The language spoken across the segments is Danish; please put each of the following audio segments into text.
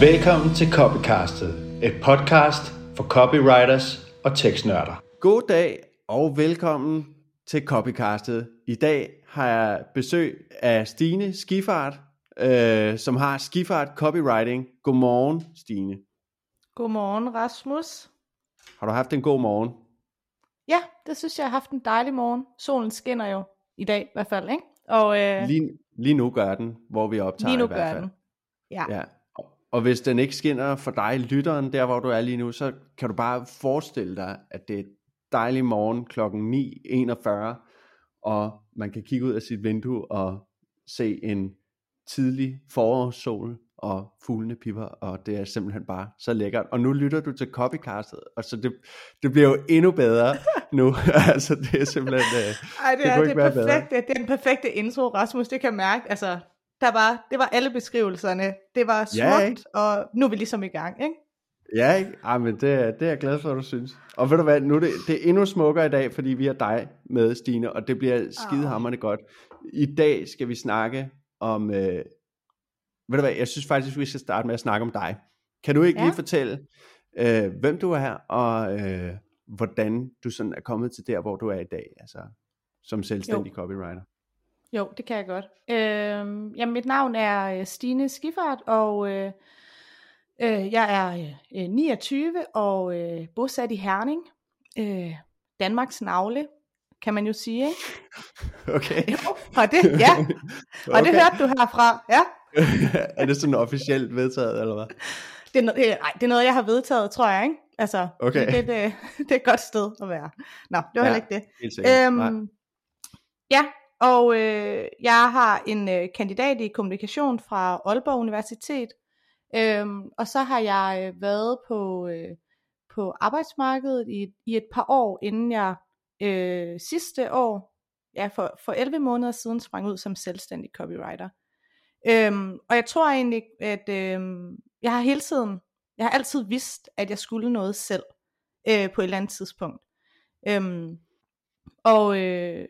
Velkommen til Copycastet, et podcast for copywriters og tekstnørder. God dag og velkommen til Copycastet. I dag har jeg besøg af Stine Skifart, øh, som har Skifart Copywriting. Godmorgen, Stine. Godmorgen, Rasmus. Har du haft en god morgen? Ja, det synes jeg, jeg har haft en dejlig morgen. Solen skinner jo i dag i hvert fald, ikke? Og, øh, Lige, lige nu gør den, hvor vi optager lige nu i hvert gør fald. den. Ja. Ja. Og- hvis den ikke skinner for dig, lytteren, der hvor du er lige nu, så kan du bare forestille dig, at det er dejlig morgen klokken 9.41, og man kan kigge ud af sit vindue og se en tidlig forårssol, og fuglene pipper, og det er simpelthen bare så lækkert. Og nu lytter du til Copycastet, og så det, det bliver jo endnu bedre nu. altså det er simpelthen... Øh, Ej, det, Det er det, bedre. perfekte, det er den perfekte intro, Rasmus, det kan jeg mærke. Altså, der var, det var alle beskrivelserne. Det var smukt, Ja, ikke? og nu er vi ligesom i gang, ikke? Ja, ikke? Ej, men det, er- det er jeg glad for, at du synes. Og ved du hvad, nu er det, det er endnu smukkere i dag, fordi vi har dig med, Stine, og det bliver skidehammerende godt. I dag skal vi snakke om, øh, ved du hvad, jeg synes faktisk, vi skal starte med at snakke om dig. Kan du ikke Ja. lige fortælle, øh, hvem du er og øh, hvordan du sådan er kommet til der, hvor du er i dag, altså som selvstændig copywriter? Jo, det kan jeg godt. Øhm, jamen, mit navn er øh, Stine Skifart, og øh, øh, jeg er øh, 29 og øh, bosat i Herning. Øh, Danmarks navle, kan man jo sige, ikke? Okay. Jo, og det, ja, og det hørte du herfra, ja. er det sådan officielt vedtaget, eller hvad? Det er, no- det, er- ej, det er noget, jeg har vedtaget, tror jeg, ikke? Altså, Okay. det, det, det er et godt sted at være. Nå, det var Ja. heller ikke det. Helt sikkert. Nej. Øhm, ja, og øh, jeg har en øh, kandidat i kommunikation fra Aalborg Universitet. Øhm, og så har jeg øh, været på, øh, på arbejdsmarkedet i, i et par år, inden jeg øh, sidste år, ja, for, for 11 måneder siden, sprang ud som selvstændig copywriter. Øhm, og jeg tror egentlig, at øhm, jeg har hele tiden, jeg har altid vidst, at jeg skulle noget selv øh, på et eller andet tidspunkt. Øhm, og øh,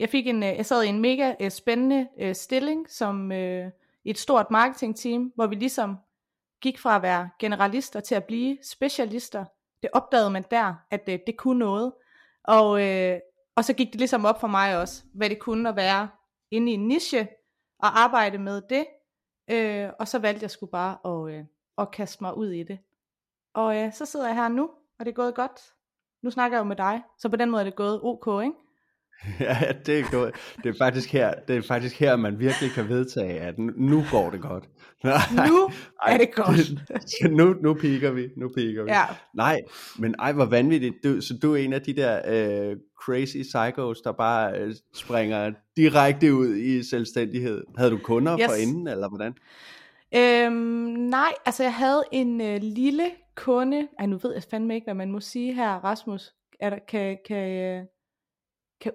jeg fik en, øh, jeg sad i en mega øh, spændende øh, stilling som øh, et stort marketingteam, hvor vi ligesom gik fra at være generalister til at blive specialister. Det opdagede man der, at øh, det kunne noget. Og, øh, og så gik det ligesom op for mig også, hvad det kunne at være inde i en niche og arbejde med det. Øh, og så valgte jeg skulle bare at, øh, at kaste mig ud i det. Og øh, så sidder jeg her nu, og det er gået godt. Nu snakker jeg jo med dig, så på den måde er det gået ok, ikke? Ja, det er godt. Det er faktisk her, det er faktisk her, man virkelig kan vedtage, at nu- går det godt. Nej, Nu er det godt. det- nu, nu piker vi, nu piker vi. Ja, Nej, men ej, hvor vanvittigt. Du, så du er en af de der øh, crazy psychos, der bare øh, springer direkte ud i selvstændighed. Havde du kunder yes. Forinden, eller hvordan? Øhm, nej, altså jeg havde en øh, lille kunde, ej nu ved jeg fandme ikke, hvad man må sige her, Rasmus, er der, kan, kan, øh, kan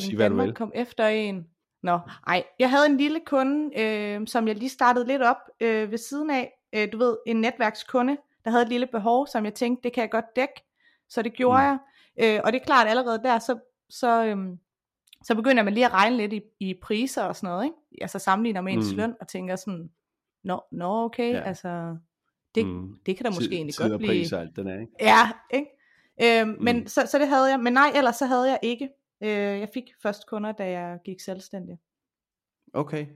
sige, du vil. Danmark komme efter en? Nå, ej, jeg havde en lille kunde, øh, som jeg lige startede lidt op øh, ved siden af, øh, du ved, en netværkskunde, der havde et lille behov, som jeg tænkte, det kan jeg godt dække, så det gjorde Mm. jeg, øh, og det er klart, allerede der, så, så, øhm, så begynder man lige at regne lidt i, i priser og sådan noget, ikke? altså sammenligner med ens Mm. løn, og tænker sådan, Nå, nå okay, Ja. altså, det, Mm. det kan da måske Tid- egentlig tid godt og blive... pris og alt den er, ikke? Ja, ikke? Øhm, Mm. men så, så det havde jeg, men nej, ellers så havde jeg ikke. Øh, jeg fik først kunder, da jeg gik selvstændig. Okay,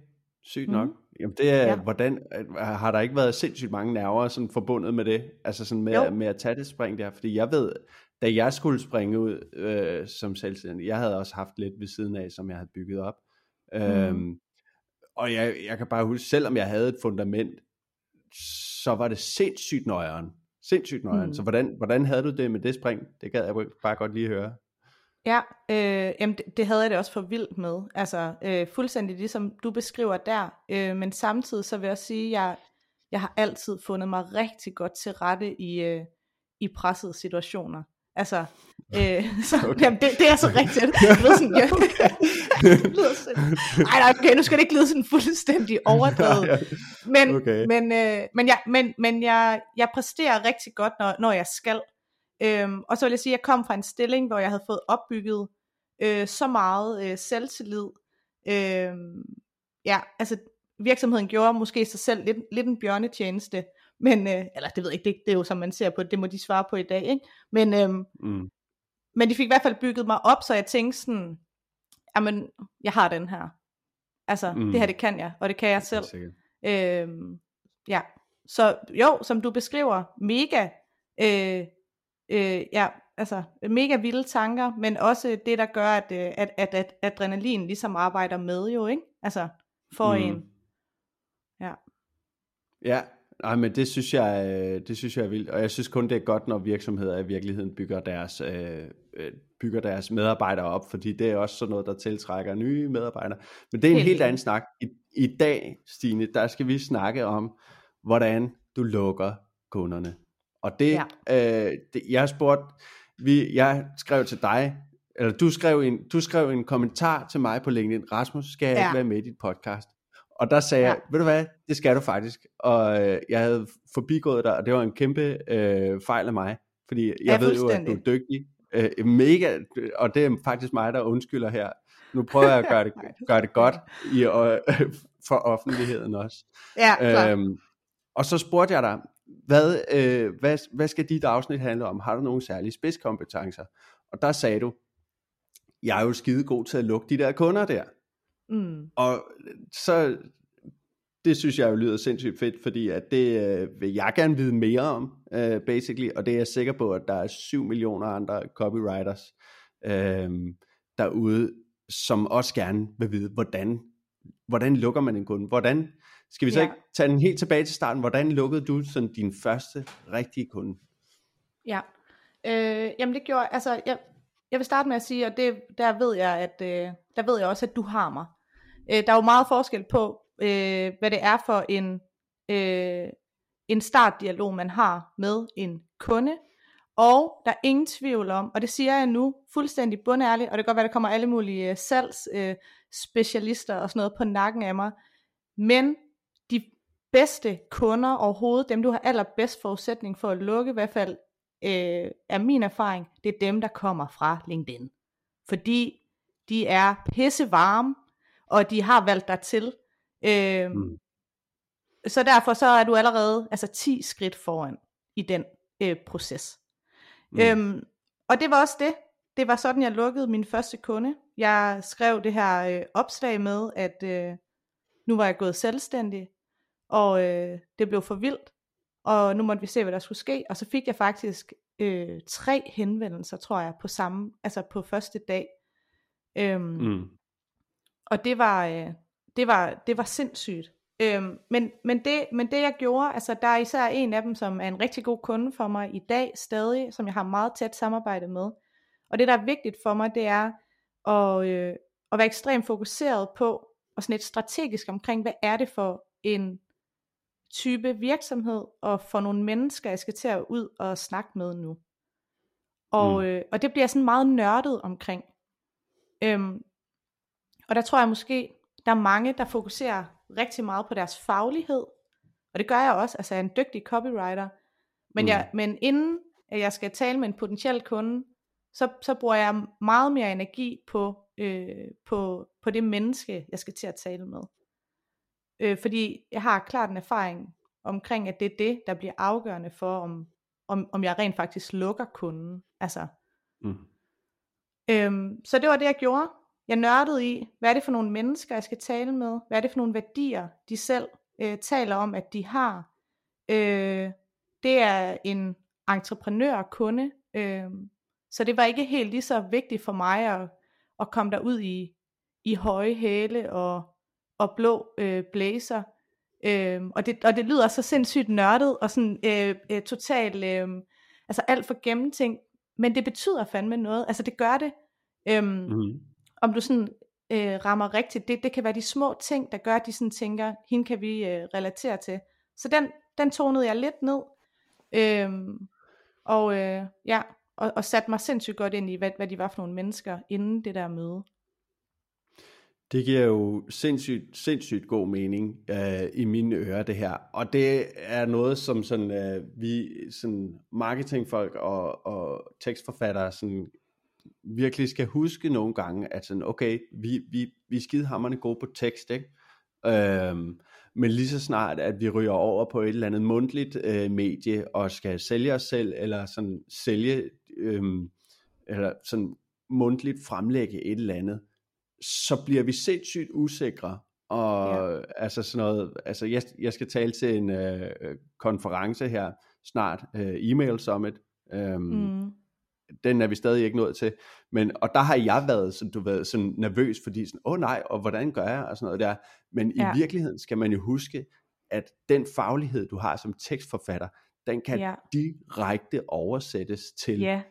sygt Mhm. nok. Jamen det er, ja. Hvordan, øh, har der ikke været sindssygt mange nerver sådan forbundet med det? Altså sådan med, Jo. med at tage det spring der? Fordi jeg ved, da jeg skulle springe ud øh, som selvstændig, jeg havde også haft lidt ved siden af, som jeg havde bygget op. Mhm. Øhm, og jeg, jeg kan bare huske, selvom jeg havde et fundament, så var det sindssygt nøjeren. Sindssygt nøjeren. Mhm. Så hvordan, hvordan havde du det med det spring? Det gad jeg bare godt lige høre. Ja, øh, jamen det, det havde jeg det også for vildt med. Altså øh, fuldstændig ligesom du beskriver der. Øh, men samtidig så vil jeg sige, at jeg, jeg har altid fundet mig rigtig godt til rette i, øh, i pressede situationer. Altså, øh, så, Okay. jamen, det, det er så rigtigt. Det lyder sådan, ja, det lyder sådan, ej, nej, okay, nu skal det ikke lyde sådan fuldstændig overdrevet. Nej, Men, okay. men, øh, men, jeg, men, men jeg, jeg præsterer rigtig godt, når, når jeg skal. Øhm, og så vil jeg sige, at jeg kom fra en stilling, hvor jeg havde fået opbygget øh, så meget øh, selvtillid. Øh, ja, altså virksomheden gjorde måske sig selv lidt, lidt en bjørnetjeneste, men, øh, eller det ved jeg ikke, det, det er jo som man ser på, det må de svare på i dag, ikke? Men, øh, mm. men de fik i hvert fald bygget mig op, så jeg tænkte sådan, jamen, jeg har den her. Altså, mm. det her, det kan jeg, og det kan jeg selv. Øh, ja, så jo, som du beskriver, mega, øh, øh, ja, altså mega vilde tanker, men også det, der gør, at, øh, at, at, at adrenalin ligesom arbejder med jo, ikke? Altså, for mm. en. Ja. Ja, Nej, men det synes jeg, øh, det synes jeg er vildt, og jeg synes kun det er godt, når virksomheder i virkeligheden bygger deres, øh, øh, bygger deres medarbejdere op, fordi det er også sådan noget, der tiltrækker nye medarbejdere. Men det er en helt, helt anden snak. I, I dag, Stine, der skal vi snakke om, hvordan du lukker kunderne. Og det, ja. øh, det jeg har spurgt, vi, jeg skrev til dig, eller du skrev, en, du skrev en kommentar til mig på LinkedIn, Rasmus, skal jeg ja. ikke være med i dit podcast? Og der sagde ja. jeg, ved du hvad, det skal du faktisk. Og øh, jeg havde forbigået dig, og det var en kæmpe øh, fejl af mig. Fordi jeg ja, ved jo, at du er dygtig. Øh, mega, og det er faktisk mig, der undskylder her. Nu prøver jeg at gøre det, gøre det godt i, og, for offentligheden også. Ja, klar. Øhm, og så spurgte jeg dig, hvad, øh, hvad, hvad skal dit afsnit handle om? Har du nogle særlige spidskompetencer? Og der sagde du, jeg er jo skide god til at lukke de der kunder der. Mm. Og så, det synes jeg jo lyder sindssygt fedt, fordi at det øh, vil jeg gerne vide mere om, øh, basically, og det er jeg sikker på, at der er 7 millioner andre copywriters øh, derude, som også gerne vil vide, hvordan, hvordan lukker man en kunde? Hvordan, skal vi så ja. ikke tage den helt tilbage til starten, hvordan lukkede du sådan din første rigtige kunde? Ja, øh, jamen det gjorde, altså jeg, jeg vil starte med at sige, og det, der ved jeg, at øh, der ved jeg også, at du har mig. Øh, der er jo meget forskel på, øh, hvad det er for en, øh, en startdialog, man har med en kunde, og der er ingen tvivl om, og det siger jeg nu fuldstændig bundærligt, og det kan godt være, der kommer alle mulige øh, salgsspecialister øh, og sådan noget på nakken af mig, men bedste kunder overhovedet, dem du har allerbedst forudsætning for at lukke, i hvert fald øh, er min erfaring, det er dem, der kommer fra LinkedIn. Fordi de er pisse varme, og de har valgt dig til. Øh, mm. Så derfor så er du allerede altså 10 skridt foran i den øh, proces. Mm. Øhm, og det var også det. Det var sådan, jeg lukkede min første kunde. Jeg skrev det her øh, opslag med, at øh, nu var jeg gået selvstændig, og øh, det blev for vildt, og nu måtte vi se, hvad der skulle ske, og så fik jeg faktisk øh, tre henvendelser, tror jeg, på samme, altså på første dag. Øhm, mm. Og det var, øh, det var, det var sindssygt. Øhm, men, men, det, men det jeg gjorde, altså der er især en af dem, som er en rigtig god kunde for mig i dag stadig, som jeg har meget tæt samarbejde med. Og det der er vigtigt for mig, det er at, øh, at være ekstremt fokuseret på, og sådan et strategisk omkring, hvad er det for en type virksomhed, og for nogle mennesker, jeg skal til at ud og snakke med nu. Og, mm. øh, og det bliver sådan meget nørdet omkring. Øhm, og der tror jeg måske, der er mange, der fokuserer rigtig meget på deres faglighed. Og det gør jeg også, altså jeg er en dygtig copywriter. Men, mm. jeg, men inden jeg skal tale med en potentiel kunde, så, så bruger jeg meget mere energi på, øh, på, på det menneske, jeg skal til at tale med. Øh, fordi jeg har klart en erfaring omkring, at det er det, der bliver afgørende for, om, om, om jeg rent faktisk lukker kunden. Altså, mm. øhm, så det var det, jeg gjorde. Jeg nørdede i, hvad er det for nogle mennesker, jeg skal tale med? Hvad er det for nogle værdier, de selv øh, taler om, at de har? Øh, det er en entreprenør-kunde, øh, så det var ikke helt lige så vigtigt for mig at, at komme derud i, i høje hæle og, og blå øh, blazer. Øh, og, det, og det lyder så sindssygt nørdet og sådan øh, øh, totalt, øh, altså alt for gennemtænkt, men det betyder fandme noget, altså det gør det. Øh, mm om du sådan øh, rammer rigtigt. Det, det kan være de små ting, der gør, at de sådan tænker, hende kan vi øh, relatere til. Så den, den tonede jeg lidt ned. Øhm, og øh, ja, og, og satte mig sindssygt godt ind i, hvad, hvad de var for nogle mennesker inden det der møde. Det giver jo sindssygt, sindssygt god mening øh, i mine ører, det her. Og det er noget, som sådan, øh, vi sådan marketingfolk og, og tekstforfattere sådan virkelig skal huske nogle gange, at sådan, okay, vi, vi, vi er skidehammerne gode på tekst, ikke? Øhm, men lige så snart, at vi ryger over på et eller andet mundtligt øh, medie, og skal sælge os selv, eller sådan sælge, øh, eller sådan mundtligt fremlægge et eller andet, så bliver vi sindssygt usikre, og ja. altså sådan noget, altså jeg, jeg skal tale til en øh, konference her snart, øh, e-mail summit, øh, mm den er vi stadig ikke nået til. Men, og der har jeg været, sådan, du ved, sådan nervøs, fordi sådan, åh oh, nej, og hvordan gør jeg, og sådan noget der. Men ja. i virkeligheden skal man jo huske, at den faglighed, du har som tekstforfatter, den kan ja. direkte oversættes til ja.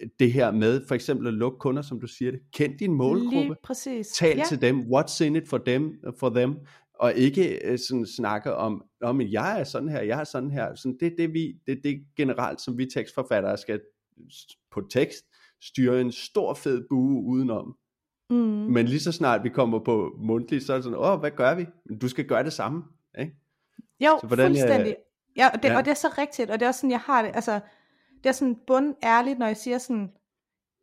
Øh, det her med, for eksempel at lukke kunder, som du siger det. Kend din målgruppe. Lige præcis. Tal ja. til dem. What's in it for them, for them og ikke øh, sådan snakke om, om jeg er sådan her, jeg er sådan her. Sådan, det er det, vi, det, det generelt, som vi tekstforfattere skal på tekst styre en stor fed bue udenom. Mm. Men lige så snart vi kommer på mundtlig, så er det sådan, åh, hvad gør vi? Men du skal gøre det samme, ikke? Jo, så hvordan, fuldstændig. Ja, og det, ja. og det er så rigtigt, og det er også sådan, jeg har det, altså, det er sådan bund ærligt, når jeg siger sådan,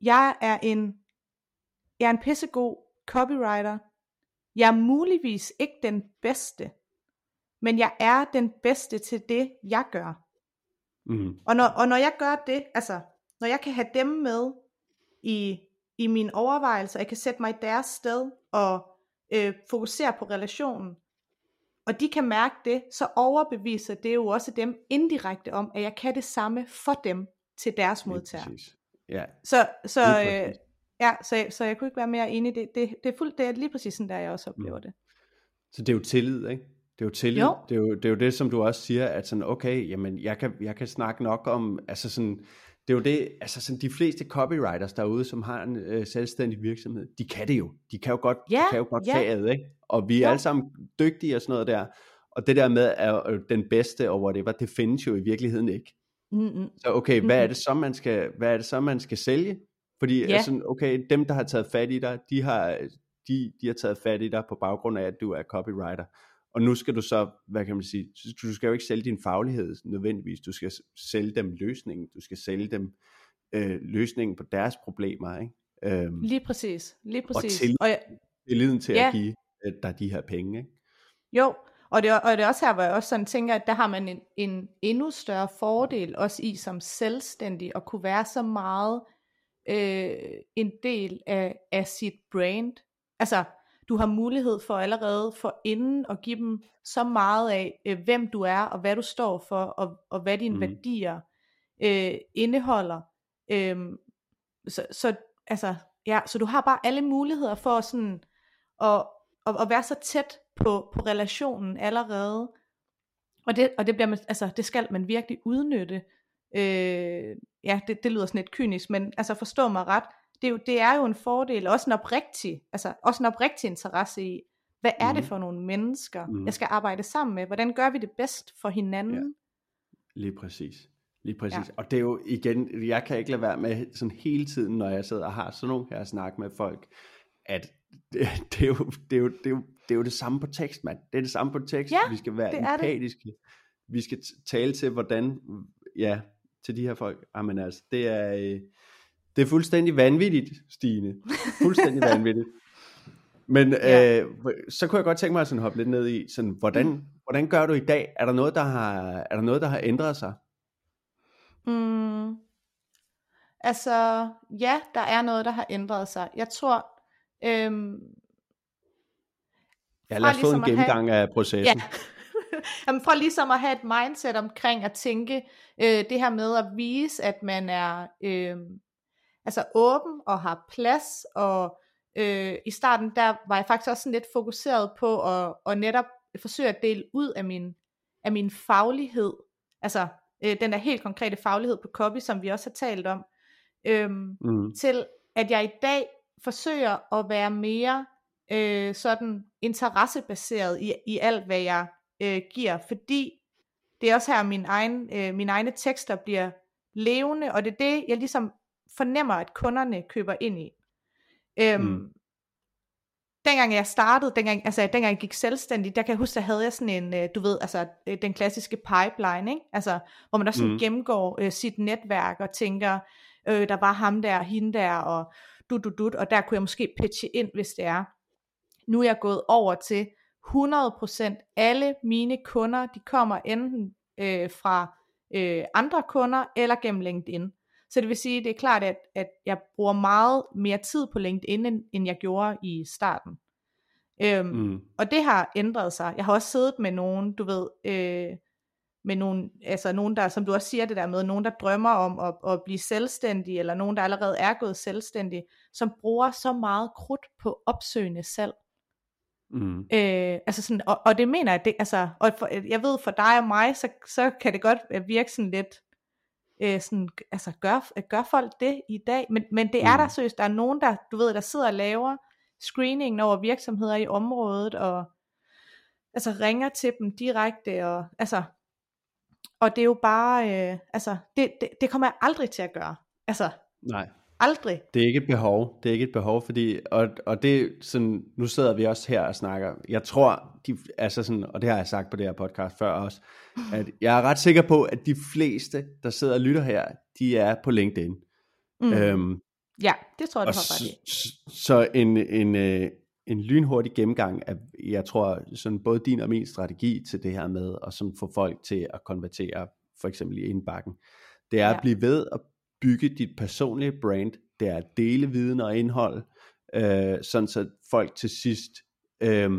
jeg er en, jeg er en pissegod copywriter, jeg er muligvis ikke den bedste, men jeg er den bedste til det, jeg gør. Mm. Og, når, og når jeg gør det, altså, når jeg kan have dem med i, i mine overvejelser, jeg kan sætte mig i deres sted og øh, fokusere på relationen, og de kan mærke det, så overbeviser det jo også dem indirekte om, at jeg kan det samme for dem til deres modtager. Ja. Så, så, øh, ja, så, så jeg kunne ikke være mere enig. Det, det, det, er fuldt, det er lige præcis sådan, der jeg også oplever mm. det. Så det er jo tillid, ikke? Det er jo tillid. Jo. Det, er jo, det er jo det, som du også siger, at sådan, okay, jamen, jeg kan, jeg kan snakke nok om, altså sådan, det er jo det, altså sådan de fleste copywriters derude, som har en øh, selvstændig virksomhed, de kan det jo. De kan jo godt, ja, de kan jo godt ja. faget, ikke? Og vi er ja. alle sammen dygtige og sådan noget der. Og det der med at øh, den bedste og whatever, det findes jo i virkeligheden ikke. Mm-hmm. Så okay, hvad er det så man skal, hvad er det så man skal sælge? Fordi ja. altså, okay, dem der har taget fat i dig, de har, de, de har taget fat i dig på baggrund af, at du er copywriter. Og nu skal du så, hvad kan man sige, du skal jo ikke sælge din faglighed nødvendigvis, du skal sælge dem løsningen, du skal sælge dem øh, løsningen på deres problemer, ikke? Øhm, lige præcis, lige præcis. Og, til, og jeg, tilliden til ja. at give øh, dig de her penge, ikke? Jo, og det, og det er også her, hvor jeg også sådan tænker, at der har man en, en endnu større fordel også i som selvstændig at kunne være så meget øh, en del af, af sit brand. Altså, du har mulighed for allerede for inden at give dem så meget af, øh, hvem du er, og hvad du står for, og, og hvad dine mm. værdier øh, indeholder. Øhm, så, så, altså, ja, så du har bare alle muligheder for sådan at, at, at være så tæt på, på relationen allerede. Og det, og det, bliver man, altså, det skal man virkelig udnytte. Øh, ja, det, det lyder sådan lidt kynisk, men altså forstå mig ret det er, jo, det er jo en fordel, også en oprigtig, altså også en oprigtig interesse i, hvad er mm. det mhm. for nogle mennesker, mm. jeg skal arbejde sammen med, hvordan gør vi det bedst for hinanden? Ja. Lige præcis. Lige præcis. Ja. Og det er jo igen, jeg kan ikke lade være med sådan hele tiden, når jeg sidder og har sådan nogle her snak med folk, at det, det, er, jo, det, er, jo, det, er, jo, det er jo det samme på tekst, mand. Det er det samme på tekst. Ja, vi skal være empatiske. Vi skal tale til, hvordan, ja, til de her folk. Jamen altså, det er, øh, det er fuldstændig vanvittigt, Stine. Fuldstændig vanvittigt. Men ja. øh, så kunne jeg godt tænke mig at sådan hoppe lidt ned i, sådan, hvordan, mm. hvordan gør du i dag? Er der noget, der har, er der noget, der har ændret sig? Mm. Altså, ja, der er noget, der har ændret sig. Jeg tror, øhm, Ja, lad os få en ligesom gennemgang have, af processen. Ja. Jamen, for ligesom at have et mindset omkring at tænke øh, det her med at vise, at man er øh, altså åben og har plads, og øh, i starten der var jeg faktisk også sådan lidt fokuseret på at, at netop forsøge at dele ud af min, af min faglighed, altså øh, den der helt konkrete faglighed på copy, som vi også har talt om, øh, mm. til at jeg i dag forsøger at være mere øh, sådan interessebaseret i, i alt, hvad jeg øh, giver, fordi det er også her, min egen, øh, mine egne tekster bliver levende, og det er det, jeg ligesom fornemmer, at kunderne køber ind i. Øhm, mm. Dengang jeg startede, dengang, altså dengang jeg gik selvstændig, der kan jeg huske, der havde jeg sådan en, øh, du ved, altså øh, den klassiske pipeline, ikke? Altså, hvor man også sådan mm. gennemgår øh, sit netværk og tænker, øh, der var ham der, hende der, og du, du, du, og der kunne jeg måske pitche ind, hvis det er. Nu er jeg gået over til 100% alle mine kunder, de kommer enten øh, fra øh, andre kunder eller gennem LinkedIn. Så det vil sige, det er klart, at, at jeg bruger meget mere tid på LinkedIn, end, end jeg gjorde i starten. Øhm, mm. Og det har ændret sig. Jeg har også siddet med nogen, du ved, øh, med nogen, altså nogen der, som du også siger det der med, nogen der drømmer om at, at blive selvstændig, eller nogen der allerede er gået selvstændig, som bruger så meget krudt på opsøgende salg. Mm. Øh, altså sådan, og, og det mener jeg, det, altså, og for, jeg ved for dig og mig, så, så kan det godt virke sådan lidt, øh, sådan, altså gør, gør folk det i dag, men, men det er mm. der seriøst, der er nogen der, du ved, der sidder og laver screeningen over virksomheder i området, og altså ringer til dem direkte, og altså, og det er jo bare, øh, altså, det, det, det kommer jeg aldrig til at gøre, altså, Nej. Aldrig. Det er ikke et behov. Det er ikke et behov, fordi, og, og det sådan, nu sidder vi også her og snakker. Jeg tror, de, altså sådan, og det har jeg sagt på det her podcast før også, at jeg er ret sikker på, at de fleste, der sidder og lytter her, de er på LinkedIn. Mm. Øhm, ja, det tror jeg, du har ret i. Så en, en, øh, en lynhurtig gennemgang af, jeg tror, sådan både din og min strategi til det her med, at få folk til at konvertere, for eksempel i indbakken, det er ja. at blive ved at bygge dit personlige brand, det er at dele viden og indhold, øh, sådan så folk til sidst øh,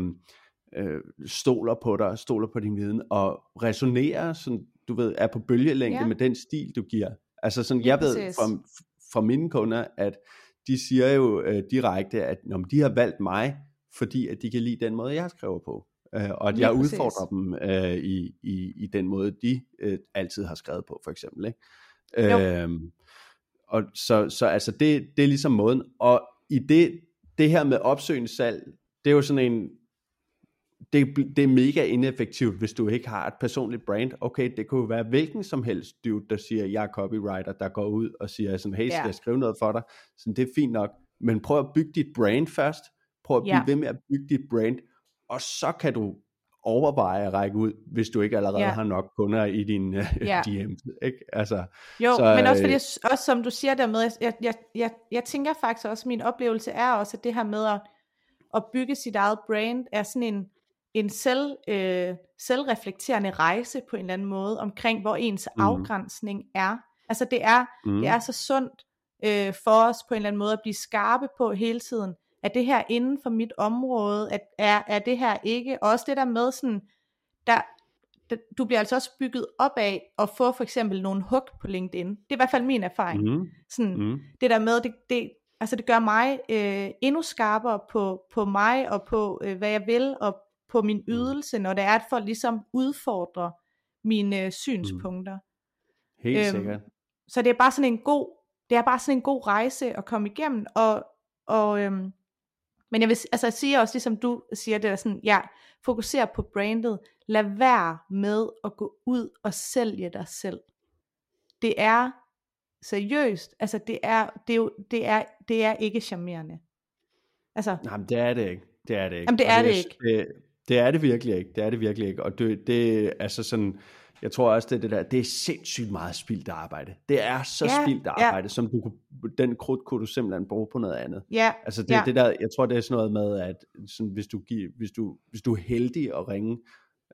øh, stoler på dig, stoler på din viden, og resonerer, sådan, du ved, er på bølgelængde ja. med den stil, du giver. Altså sådan, jeg ved fra, fra mine kunder, at de siger jo øh, direkte, at når de har valgt mig, fordi at de kan lide den måde, jeg skriver på. Øh, og at Lige jeg præcis. udfordrer dem øh, i, i, i den måde, de øh, altid har skrevet på, for eksempel. Ikke? Øhm, og så, så altså det, det er ligesom måden. Og i det, det her med opsøgende salg, det er jo sådan en, det, det er mega ineffektivt, hvis du ikke har et personligt brand. Okay, det kunne være hvilken som helst dude, der siger, jeg er copywriter, der går ud og siger sådan, hey, skal jeg skrive noget for dig? Så det er fint nok. Men prøv at bygge dit brand først. Prøv at blive yeah. ved med at bygge dit brand. Og så kan du overveje at række ud, hvis du ikke allerede ja. har nok kunder i din uh, ja. DM. Ikke? Altså, jo, så, men også fordi, øh, også som du siger der med, jeg, jeg, jeg, jeg tænker faktisk også, min oplevelse er også, at det her med at, at bygge sit eget brand, er sådan en, en selv, øh, selvreflekterende rejse på en eller anden måde, omkring hvor ens mm. afgrænsning er. Altså det er, mm. det er så sundt øh, for os på en eller anden måde at blive skarpe på hele tiden, er det her inden for mit område, at er, er det her ikke, og også det der med sådan, der, der, du bliver altså også bygget op af at få for eksempel nogle hook på LinkedIn. Det er i hvert fald min erfaring. Mm. Sådan, mm. Det der med, det, det, altså det gør mig øh, endnu skarpere på, på mig og på øh, hvad jeg vil og på min mm. ydelse, når det er, at folk ligesom udfordrer mine øh, synspunkter. Mm. Helt øhm, sikkert. Så det er bare sådan en god, det er bare sådan en god rejse at komme igennem, og, og øhm, men jeg vil altså, sige også, ligesom du siger, det er sådan, ja, fokuser på brandet. Lad være med at gå ud og sælge dig selv. Det er seriøst, altså det er, det er, jo, det er, det er ikke charmerende. Altså, Nej, men det er det ikke. Det er det ikke. Jamen, det er altså, det ikke. Det, det er det virkelig ikke. Det er det virkelig ikke. Og det, det altså sådan, jeg tror også, det, det der, det er sindssygt meget spildt arbejde. Det er så ja, spildt arbejde, ja. som du kunne, den krudt kunne du simpelthen bruge på noget andet. Ja, altså det, ja. det der, jeg tror, det er sådan noget med, at sådan, hvis, du giver, hvis, du, hvis du er heldig at ringe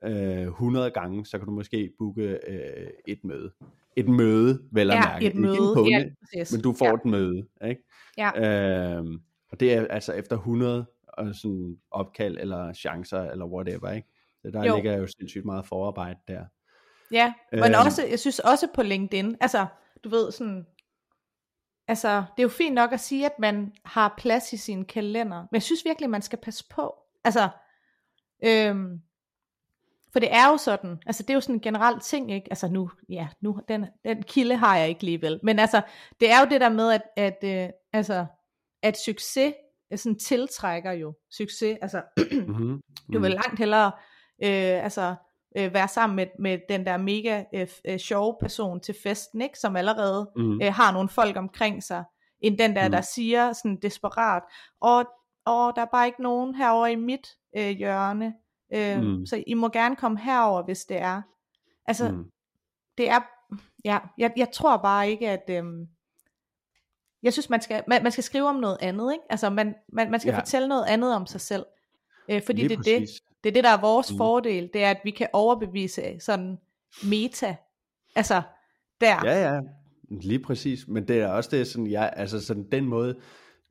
øh, 100 gange, så kan du måske booke øh, et møde. Et møde, vel at ja, mærke. et møde. Ikke en punde, ja, men du får ja. et møde. Ikke? Ja. Øh, og det er altså efter 100 og sådan opkald eller chancer eller whatever. Ikke? Så der jo. ligger jo sindssygt meget forarbejde der. Ja, men øhm. også, jeg synes også på LinkedIn, altså, du ved sådan, altså, det er jo fint nok at sige, at man har plads i sin kalender, men jeg synes virkelig, man skal passe på, altså, øhm, for det er jo sådan, altså det er jo sådan en generel ting, ikke? Altså nu, ja, nu, den, den kilde har jeg ikke alligevel, men altså, det er jo det der med, at, at øh, altså, at succes sådan tiltrækker jo succes, altså, mm-hmm. du vil langt hellere, øh, altså, øh, være sammen med, med den der mega øh, øh, sjove person til festen, ikke? som allerede mm. øh, har nogle folk omkring sig, end den der, mm. der siger sådan desperat, og, og der er bare ikke nogen herover i mit øh, hjørne, øh, mm. så I må gerne komme herover, hvis det er. Altså, mm. det er, ja, jeg, jeg tror bare ikke, at, øh, jeg synes, man skal, man, man skal skrive om noget andet, ikke? Altså, man, man, man skal ja. fortælle noget andet om sig selv, øh, fordi Lige det er det, Det er det, der er vores mm. fordel, det er, at vi kan overbevise sådan meta, altså der. Ja, ja, lige præcis, men det er også det, sådan, ja, altså sådan den måde,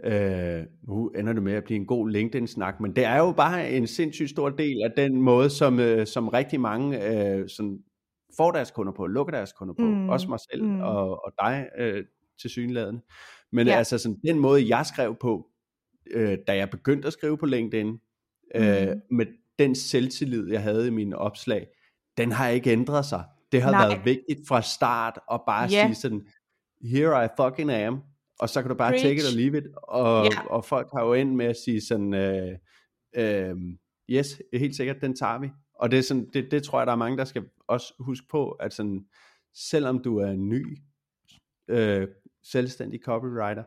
øh, nu ender det med at blive en god LinkedIn-snak, men det er jo bare en sindssygt stor del af den måde, som, øh, som rigtig mange øh, sådan, får deres kunder på, lukker deres kunder på, mm. også mig selv mm. og, og dig øh, til synlædende. Men ja. altså sådan, den måde, jeg skrev på, øh, da jeg begyndte at skrive på LinkedIn, øh, mm. med den selvtillid, jeg havde i mine opslag, den har ikke ændret sig. Det har Nej. været vigtigt fra start at bare yeah. sige sådan, here I fucking am, og så kan du bare Preach. take it or leave it, og, yeah. og folk har jo endt med at sige sådan, øh, øh, yes, helt sikkert, den tager vi. Og det, er sådan, det, det tror jeg, der er mange, der skal også huske på, at sådan, selvom du er en ny øh, selvstændig copywriter,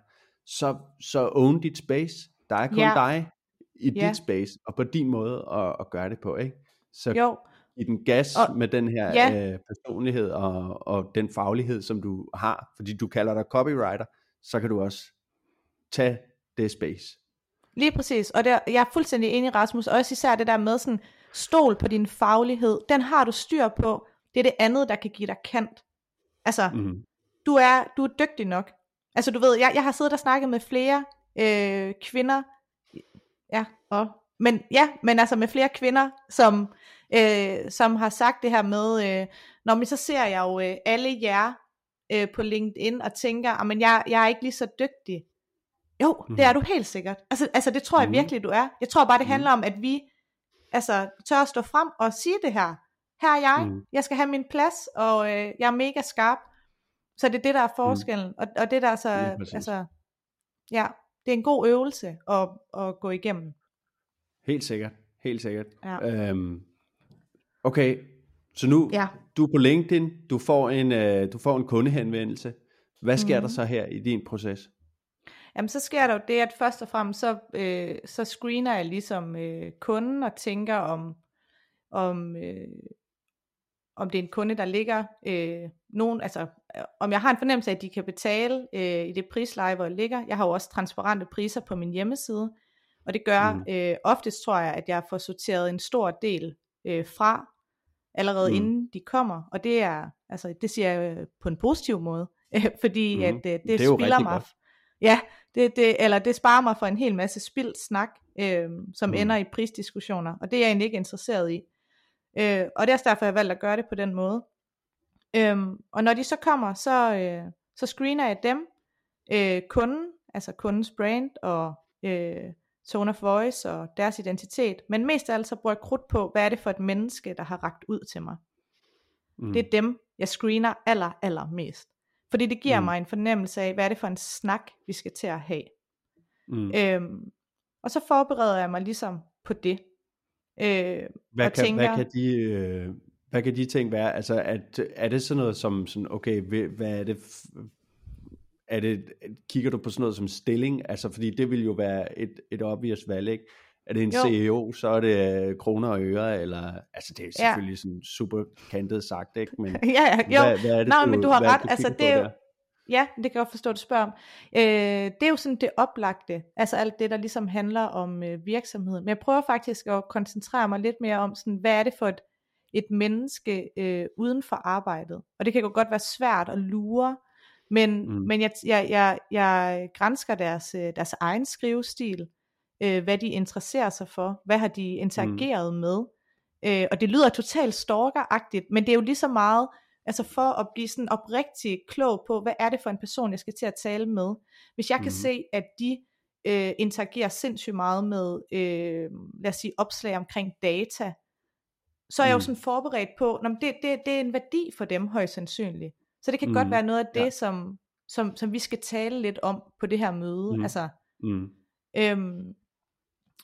så, så own dit space. Der er kun yeah. dig i yeah. dit space, og på din måde at, at gøre det på, ikke? Så jo. i den gas og, med den her yeah. øh, personlighed og, og den faglighed, som du har, fordi du kalder dig copywriter, så kan du også tage det space. Lige præcis, og der, jeg er fuldstændig enig Rasmus, også især det der med sådan, stol på din faglighed, den har du styr på, det er det andet, der kan give dig kant. Altså, mm. du, er, du er dygtig nok. Altså du ved, jeg, jeg har siddet og snakket med flere øh, kvinder, ja, og, men ja, men altså med flere kvinder, som, øh, som har sagt det her med, øh, når man så ser jeg jo øh, alle jer øh, på LinkedIn og tænker, men jeg, jeg er ikke lige så dygtig. Jo, mm. det er mhm. du helt sikkert. Altså, altså det tror jeg mm. virkelig, du er. Jeg tror bare, det mm. handler om, at vi altså, tør at stå frem og sige det her. Her er jeg, mm. jeg skal have min plads, og øh, jeg er mega skarp. Så det er det, der er forskellen. Mm. Og, og det der er så, ja, altså, ja, det er en god øvelse at, at gå igennem. Helt sikkert, helt sikkert. Ja. Øhm, okay, så nu, ja. du er på LinkedIn, du får en, uh, du får en kundehenvendelse. Hvad sker mm. der så her i din proces? Jamen så sker der jo det, at først og fremmest, så, øh, så screener jeg ligesom øh, kunden og tænker om, om, øh, om det er en kunde, der ligger øh, nogen, altså om jeg har en fornemmelse af, at de kan betale øh, i det prisleje, hvor jeg ligger. Jeg har jo også transparente priser på min hjemmeside, og det gør mm. øh, oftest, tror jeg, at jeg får sorteret en stor del øh, fra, allerede mm. inden de kommer, og det er, altså det siger jeg på en positiv måde, øh, fordi mm. at øh, det, det spiller mig, godt. ja, det, det, eller det sparer mig for en hel masse spildt snak, øh, som mm. ender i prisdiskussioner, og det er jeg egentlig ikke interesseret i. Øh, og det er også derfor, jeg valgt at gøre det på den måde. Øhm, og når de så kommer, så, øh, så screener jeg dem, øh, kunden, altså kundens brand og øh, tone of voice og deres identitet. Men mest af alt så bruger jeg krudt på, hvad er det for et menneske, der har rakt ud til mig. Mm. Det er dem, jeg screener aller, aller mest. Fordi det giver mm. mig en fornemmelse af, hvad er det for en snak, vi skal til at have. Mm. Øhm, og så forbereder jeg mig ligesom på det. Øh, hvad, og kan, tænker, hvad, kan de, øh, hvad kan de ting være? Altså, at, er det sådan noget som, sådan, okay, hvad er det, er det, kigger du på sådan noget som stilling? Altså, fordi det vil jo være et, et obvious valg, ikke? Er det en jo. CEO, så er det øh, kroner og øre, eller, altså det er selvfølgelig ja. sådan super kantet sagt, ikke? Men ja, ja, jo. Hvad, hvad er det, Nej, du, men du har ret, du altså det er jo, Ja, det kan jeg godt forstå, at du spørger om. Øh, det er jo sådan det oplagte, altså alt det, der ligesom handler om øh, virksomheden. Men jeg prøver faktisk at koncentrere mig lidt mere om, sådan, hvad er det for et, et menneske øh, uden for arbejdet. Og det kan jo godt være svært at lure, men, mm. men jeg, jeg, jeg, jeg grænsker deres, øh, deres egen skrivestil, øh, hvad de interesserer sig for, hvad har de interageret mm. med. Øh, og det lyder totalt stalkeragtigt, men det er jo lige så meget Altså for at blive sådan oprigtig klog på, hvad er det for en person, jeg skal til at tale med. Hvis jeg kan mm. se, at de øh, interagerer sindssygt meget med, øh, lad os sige, opslag omkring data, så er jeg jo mhm. sådan forberedt på, at det, det, det er en værdi for dem højst sandsynligt. Så det kan mm. godt være noget af det, ja. som, som, som vi skal tale lidt om på det her møde. Mm. Altså, mm. Øhm,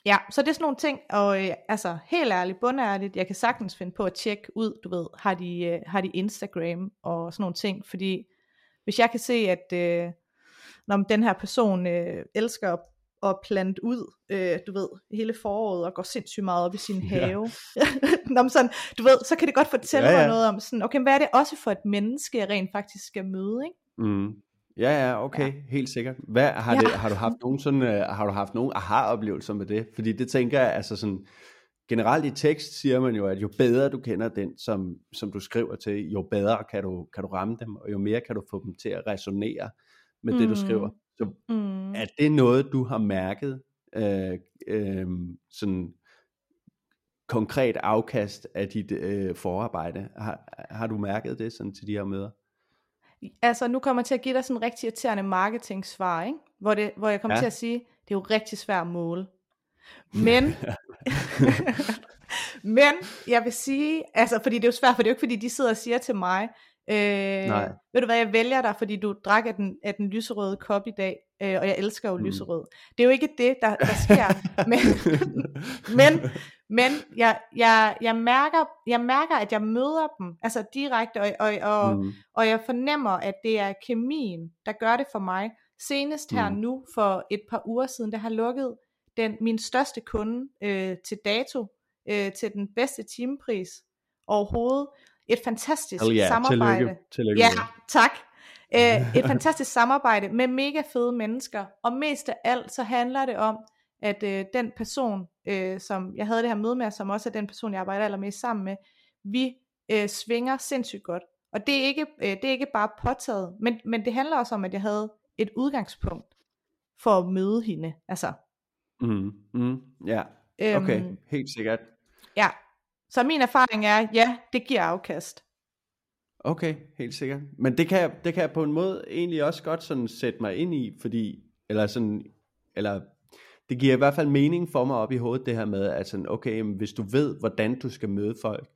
Ja, så det er sådan nogle ting, og øh, altså helt ærligt, bundærligt, jeg kan sagtens finde på at tjekke ud, du ved, har de, øh, har de Instagram og sådan nogle ting, fordi hvis jeg kan se, at øh, når den her person øh, elsker at, at plante ud, øh, du ved, hele foråret og går sindssygt meget op i sin have, ja. Nå, sådan, du ved, så kan det godt fortælle ja, ja. mig noget om sådan, okay, hvad er det også for et menneske, jeg rent faktisk skal møde, ikke? Mm. Ja, ja, okay, ja. helt sikkert. Hvad, har, ja. det, har du haft nogen sådan, uh, har du haft nogen aha-oplevelser med det? Fordi det tænker jeg, altså sådan, generelt i tekst siger man jo, at jo bedre du kender den, som, som du skriver til, jo bedre kan du, kan du ramme dem, og jo mere kan du få dem til at resonere med mm. det, du skriver. Så mm. er det noget, du har mærket, øh, øh, sådan konkret afkast af dit øh, forarbejde? Har, har du mærket det sådan til de her møder? Altså, nu kommer jeg til at give dig sådan en rigtig irriterende marketing-svar, ikke? Hvor, det, hvor jeg kommer ja. til at sige, det er jo rigtig svært at måle. Men, men jeg vil sige, altså, fordi det er jo svært, for det er jo ikke fordi, de sidder og siger til mig, øh, Nej. ved du hvad, jeg vælger dig, fordi du drak af den, af den lyserøde kop i dag, øh, og jeg elsker jo mm. lyserød. Det er jo ikke det, der, der sker, men, men, men jeg, jeg, jeg, mærker, jeg mærker, at jeg møder dem, altså direkte, og, og, og, mm. og jeg fornemmer, at det er kemien, der gør det for mig. Senest her mm. nu, for et par uger siden, der har lukket den, min største kunde øh, til dato, øh, til den bedste timepris overhovedet. Et fantastisk oh yeah, samarbejde. Tillykke. Tillykke. Ja, tak. Øh, et fantastisk samarbejde med mega fede mennesker, og mest af alt så handler det om, at øh, den person, øh, som jeg havde det her møde med, som også er den person, jeg arbejder allermest sammen med, vi øh, svinger sindssygt godt. Og det er ikke, øh, det er ikke bare påtaget, men, men det handler også om, at jeg havde et udgangspunkt for at møde hende. Altså. Mm, mm, ja, okay, øhm, helt sikkert. Ja, så min erfaring er, ja, det giver afkast. Okay, helt sikkert. Men det kan, jeg, det kan jeg på en måde egentlig også godt sådan sætte mig ind i, fordi, eller sådan, eller det giver i hvert fald mening for mig op i hovedet, det her med, at sådan, okay, hvis du ved, hvordan du skal møde folk,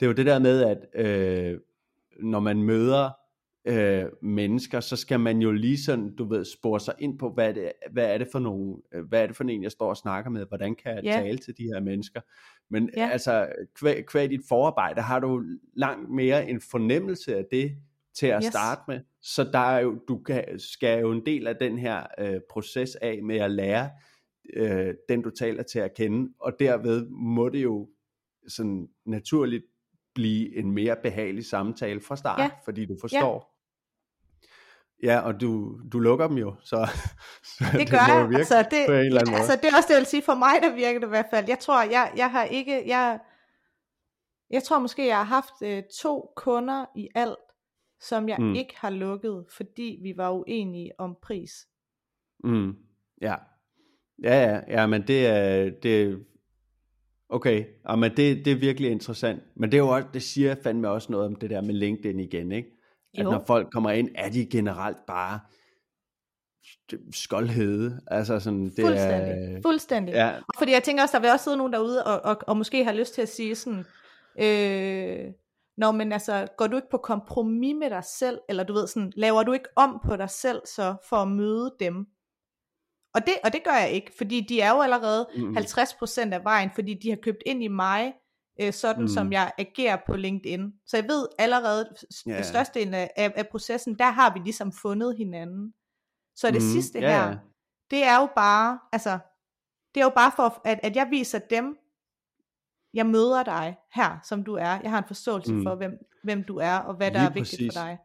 det er jo det der med, at øh, når man møder øh, mennesker, så skal man jo lige sådan, du ved, spore sig ind på, hvad er det, hvad er det for nogle, øh, hvad er det for en, jeg står og snakker med, hvordan kan jeg yeah. tale til de her mennesker. Men yeah. altså, kvæg, kvæg dit forarbejde, har du langt mere en fornemmelse af det, til at yes. starte med. Så der er jo, du kan, skal jo en del af den her øh, proces af med at lære øh, den du taler til at kende, og derved må det jo sådan naturligt blive en mere behagelig samtale fra start, ja. fordi du forstår. Ja. ja, og du, du lukker dem jo, så, så det, det gør jeg. Altså, det, på en eller anden måde. altså, det er også det, jeg vil sige, for mig der virker det i hvert fald. Jeg tror, jeg, jeg har ikke, jeg, jeg tror måske, jeg har haft øh, to kunder i alt, som jeg mm. ikke har lukket, fordi vi var uenige om pris. Mm. Ja, Ja, ja, ja, men det er, det, okay, ja, men det, det er virkelig interessant. Men det er jo også, det siger fandme også noget om det der med LinkedIn igen, ikke? At jo. når folk kommer ind, er de generelt bare skoldhede. Altså sådan, det Fuldstændig. Er, Fuldstændig. Ja. Fordi jeg tænker også, der vil også sidde nogen derude, og, og, og måske har lyst til at sige sådan, øh, Nå, men altså, går du ikke på kompromis med dig selv, eller du ved sådan, laver du ikke om på dig selv så, for at møde dem? Og det, og det gør jeg ikke, fordi de er jo allerede mm. 50% af vejen, fordi de har købt ind i mig, øh, sådan mm. som jeg agerer på LinkedIn. Så jeg ved allerede, yeah. størstedelen af, af, af processen, der har vi ligesom fundet hinanden. Så det mm. sidste yeah. her, det er jo bare, altså, det er jo bare for, at, at jeg viser dem, jeg møder dig her, som du er. Jeg har en forståelse mm. for, hvem, hvem du er, og hvad Lige der er vigtigt præcis. for dig.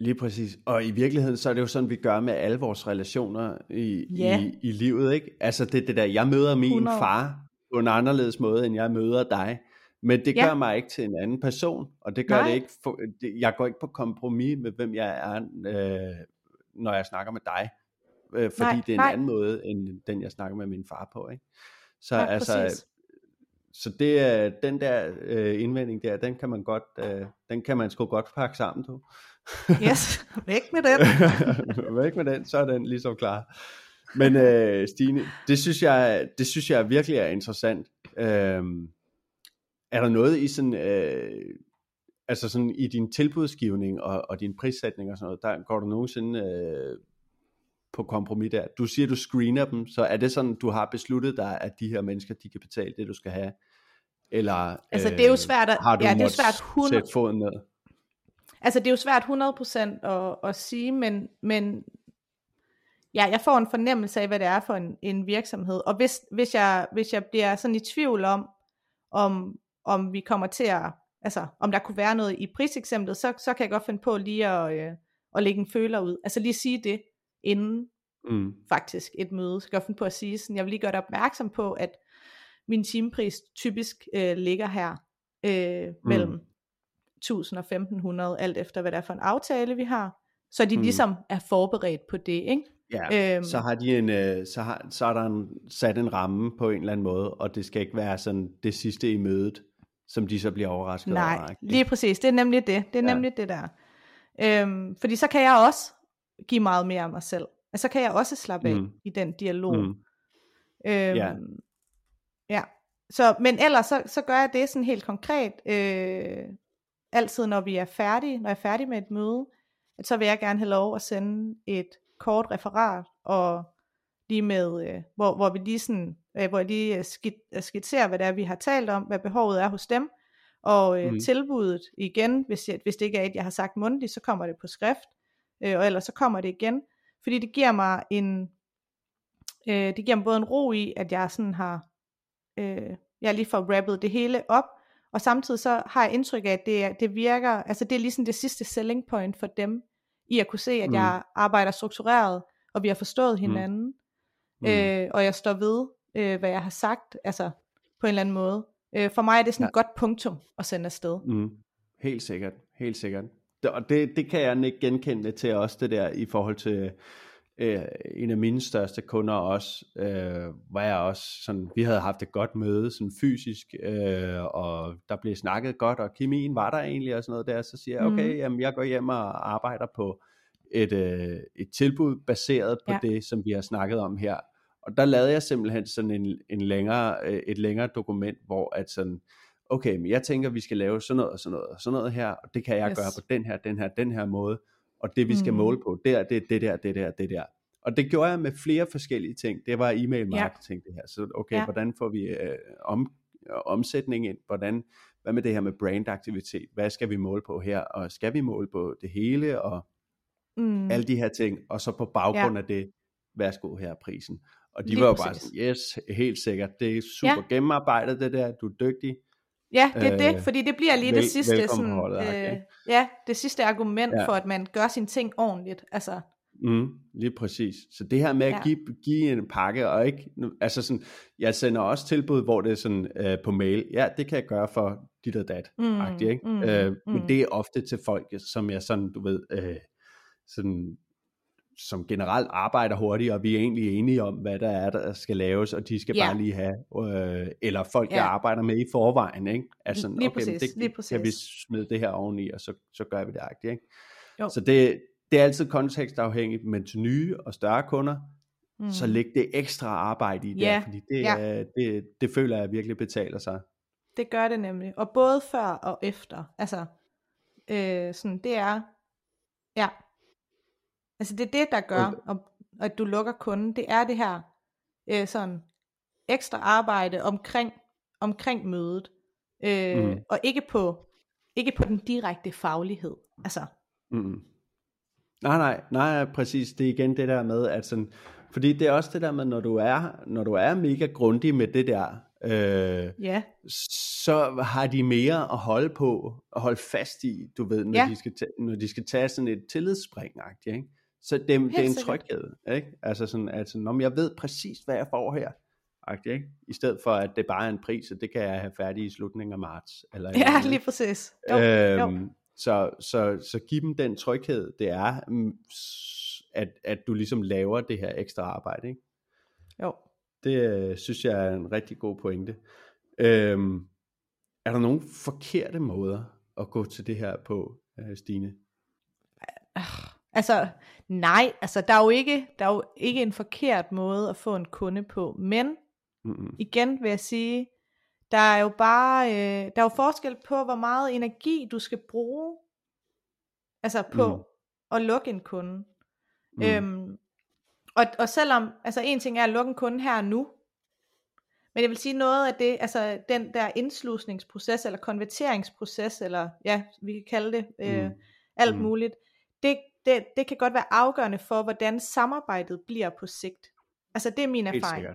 Lige præcis. Og i virkeligheden, så er det jo sådan, vi gør med alle vores relationer i, ja. i, i livet, ikke? Altså det, det der, jeg møder min 100. far på en anderledes måde, end jeg møder dig. Men det ja. gør mig ikke til en anden person, og det gør Nej. det ikke, for, det, jeg går ikke på kompromis med, hvem jeg er, øh, når jeg snakker med dig. Øh, fordi Nej. det er en Nej. anden måde, end den jeg snakker med min far på, ikke? Så ja, altså, præcis. så det er den der øh, indvending der, den kan man godt, øh, den kan man sgu godt pakke sammen, du. Yes, væk med den. væk med den, så er den ligesom klar. Men øh, Stine, det synes, jeg, det synes jeg virkelig er interessant. Øhm, er der noget i sådan, øh, altså sådan i din tilbudsgivning og, og din prissætning og sådan noget, der går du nogensinde øh, på kompromis der? Du siger, du screener dem, så er det sådan, du har besluttet dig, at de her mennesker, de kan betale det, du skal have? Eller altså, det er jo øh, svært at, har du ja, det er svært 100... sætte foden ned? Altså det er jo svært 100% at, at sige, men, men ja, jeg får en fornemmelse af, hvad det er for en, en virksomhed. Og hvis, hvis, jeg, hvis jeg bliver sådan i tvivl om, om, om vi kommer til at, altså om der kunne være noget i priseksemplet, så, så kan jeg godt finde på lige at, øh, at lægge en føler ud. Altså lige sige det inden mm. faktisk et møde. Så kan jeg finde på at sige sådan, jeg vil lige gøre dig opmærksom på, at min timepris typisk øh, ligger her øh, mellem mm. 1000 og 1500, alt efter hvad det er for en aftale, vi har. Så de mm. ligesom er forberedt på det, ikke? Ja, øhm, så har de en, øh, så, har, så er der en, sat en ramme på en eller anden måde, og det skal ikke være sådan det sidste i mødet, som de så bliver overrasket nej, over. Nej, lige præcis, det er nemlig det, det er ja. nemlig det der. Øhm, fordi så kan jeg også give meget mere af mig selv. Altså, så kan jeg også slappe af mm. i den dialog. Mm. Øhm, ja. ja. Så, men ellers så, så gør jeg det sådan helt konkret, øh, altid når vi er færdige, når jeg er færdig med et møde, at så vil jeg gerne have lov at sende et kort referat, og lige med, øh, hvor, hvor vi lige sådan, øh, hvor jeg lige øh, skit, øh, skitserer, hvad det er, vi har talt om, hvad behovet er hos dem, og øh, mm. tilbuddet igen, hvis, jeg, hvis det ikke er et, jeg har sagt mundtligt, så kommer det på skrift, øh, og ellers så kommer det igen, fordi det giver mig en, øh, det giver mig både en ro i, at jeg sådan har, øh, jeg lige får rappet det hele op, og samtidig så har jeg indtryk af, at det, det virker, altså det er ligesom det sidste selling point for dem, i at kunne se, at mm. jeg arbejder struktureret, og vi har forstået mm. hinanden, mm. øh, og jeg står ved, øh, hvad jeg har sagt, altså på en eller anden måde. Øh, for mig er det sådan ja. et godt punktum at sende afsted. Mm. Helt sikkert, helt sikkert. Og det, det kan jeg ikke genkende til også, det der i forhold til øh, en af mine største kunder også, øh, var jeg også sådan, vi havde haft et godt møde sådan fysisk, øh, og der blev snakket godt, og kemien var der egentlig og sådan noget der, så siger jeg, okay, mm. jamen, jeg går hjem og arbejder på et, øh, et tilbud baseret på ja. det, som vi har snakket om her. Og der lavede jeg simpelthen sådan en, en længere, øh, et længere dokument, hvor at sådan, okay, men jeg tænker, vi skal lave sådan noget og sådan noget og sådan noget her, og det kan jeg yes. gøre på den her, den her, den her måde og det vi skal mm. måle på, der, det, det der, det der, det der. Og det gjorde jeg med flere forskellige ting. Det var e-mail marketing ja. det her. Så okay, ja. hvordan får vi øh, om, omsætning ind? Hvordan, hvad med det her med brandaktivitet? Hvad skal vi måle på her? Og skal vi måle på det hele? Og mm. alle de her ting. Og så på baggrund ja. af det, værsgo her prisen. Og de Lige var jo bare sådan, yes, helt sikkert. Det er super ja. gennemarbejdet det der. Du er dygtig. Ja, det er det, øh, fordi det bliver lige vel, det sidste sådan, øh, ja, det sidste argument ja. for at man gør sine ting ordentligt. Altså Mm, lige præcis. Så det her med at ja. give, give en pakke, og ikke, altså sådan, jeg sender også tilbud, hvor det er sådan øh, på mail, ja, det kan jeg gøre for dit og dat, mm, ikke? Mm, øh, mm. Men det er ofte til folk, som jeg sådan, du ved, øh, sådan, som generelt arbejder hurtigt, og vi er egentlig enige om, hvad der er, der skal laves, og de skal ja. bare lige have, øh, eller folk, ja. jeg arbejder med i forvejen, ikke? Altså, lige okay, præcis, det, lige præcis. kan vi smide det her oveni, og så, så gør vi det, ikke? Jo. Så det, det er altid kontekstafhængigt, men til nye og større kunder, mm. så læg det ekstra arbejde i ja. der, fordi det, ja. det, det føler jeg virkelig betaler sig. Det gør det nemlig, og både før og efter, altså, øh, sådan, det er, ja, altså det er det, der gør, okay. at du lukker kunden, det er det her, øh, sådan, ekstra arbejde omkring, omkring mødet, øh, mm. og ikke på, ikke på den direkte faglighed, altså, mm. Nej, nej, nej, præcis. Det er igen det der med, at sådan, fordi det er også det der med, når du er, når du er mega grundig med det der, øh, ja. så har de mere at holde på, og holde fast i, du ved, når, ja. de, skal tage, når de skal tage sådan et tillidsspring, ikke? Så det, det er en tryghed, ikke? Altså sådan, sådan, om jeg ved præcis, hvad jeg får her, ikke? I stedet for, at det bare er en pris, og det kan jeg have færdig i slutningen af marts. Eller ja, lige præcis. Jo, øhm, jo. Så, så, så giv dem den tryghed, det er, mm, at, at du ligesom laver det her ekstra arbejde. Ikke? Jo. Det øh, synes jeg er en rigtig god pointe. Øhm, er der nogle forkerte måder at gå til det her på, øh, Stine? Altså, nej, altså der er, jo ikke, der er jo ikke en forkert måde at få en kunde på, men mm-hmm. igen vil jeg sige, der er jo bare, øh, der er jo forskel på, hvor meget energi du skal bruge, altså på mm. at lukke en kunde. Mm. Øhm, og, og selvom, altså en ting er at lukke en kunde her og nu, men jeg vil sige noget af det, altså den der indslusningsproces, eller konverteringsproces, eller ja, vi kan kalde det øh, mm. alt mm. muligt, det, det, det kan godt være afgørende for, hvordan samarbejdet bliver på sigt. Altså det er min erfaring.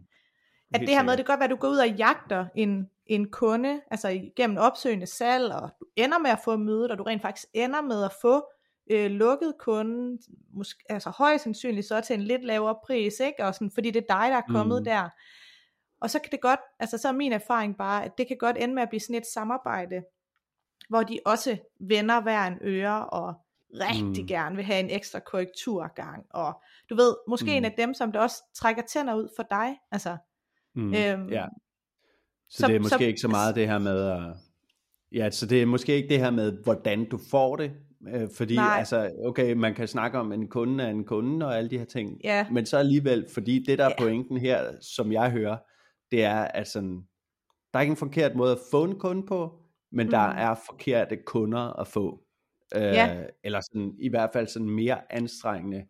At det her med, det kan godt være, at du går ud og jagter en, en kunde, altså igennem opsøgende salg, og du ender med at få mødet, og du rent faktisk ender med at få øh, lukket kunden, måske, altså højst sandsynligt så til en lidt lavere pris, ikke? Og sådan, fordi det er dig, der er kommet mm. der. og så kan det godt, altså så er min erfaring bare, at det kan godt ende med at blive sådan et samarbejde, hvor de også vender hver en øre, og rigtig mm. gerne vil have en ekstra korrekturgang, og du ved, måske mm. en af dem, som der også trækker tænder ud for dig, altså. Mm. Øhm, ja. Så, så det er måske så, ikke så meget det her med at, ja, så det er måske ikke det her med, hvordan du får det, øh, fordi Nej. altså, okay, man kan snakke om en kunde er en kunde og alle de her ting, ja. men så alligevel, fordi det der er ja. pointen her, som jeg hører, det er, at sådan, der er ikke en forkert måde at få en kunde på, men mm. der er forkerte kunder at få. Øh, ja. Eller sådan, i hvert fald sådan mere anstrengende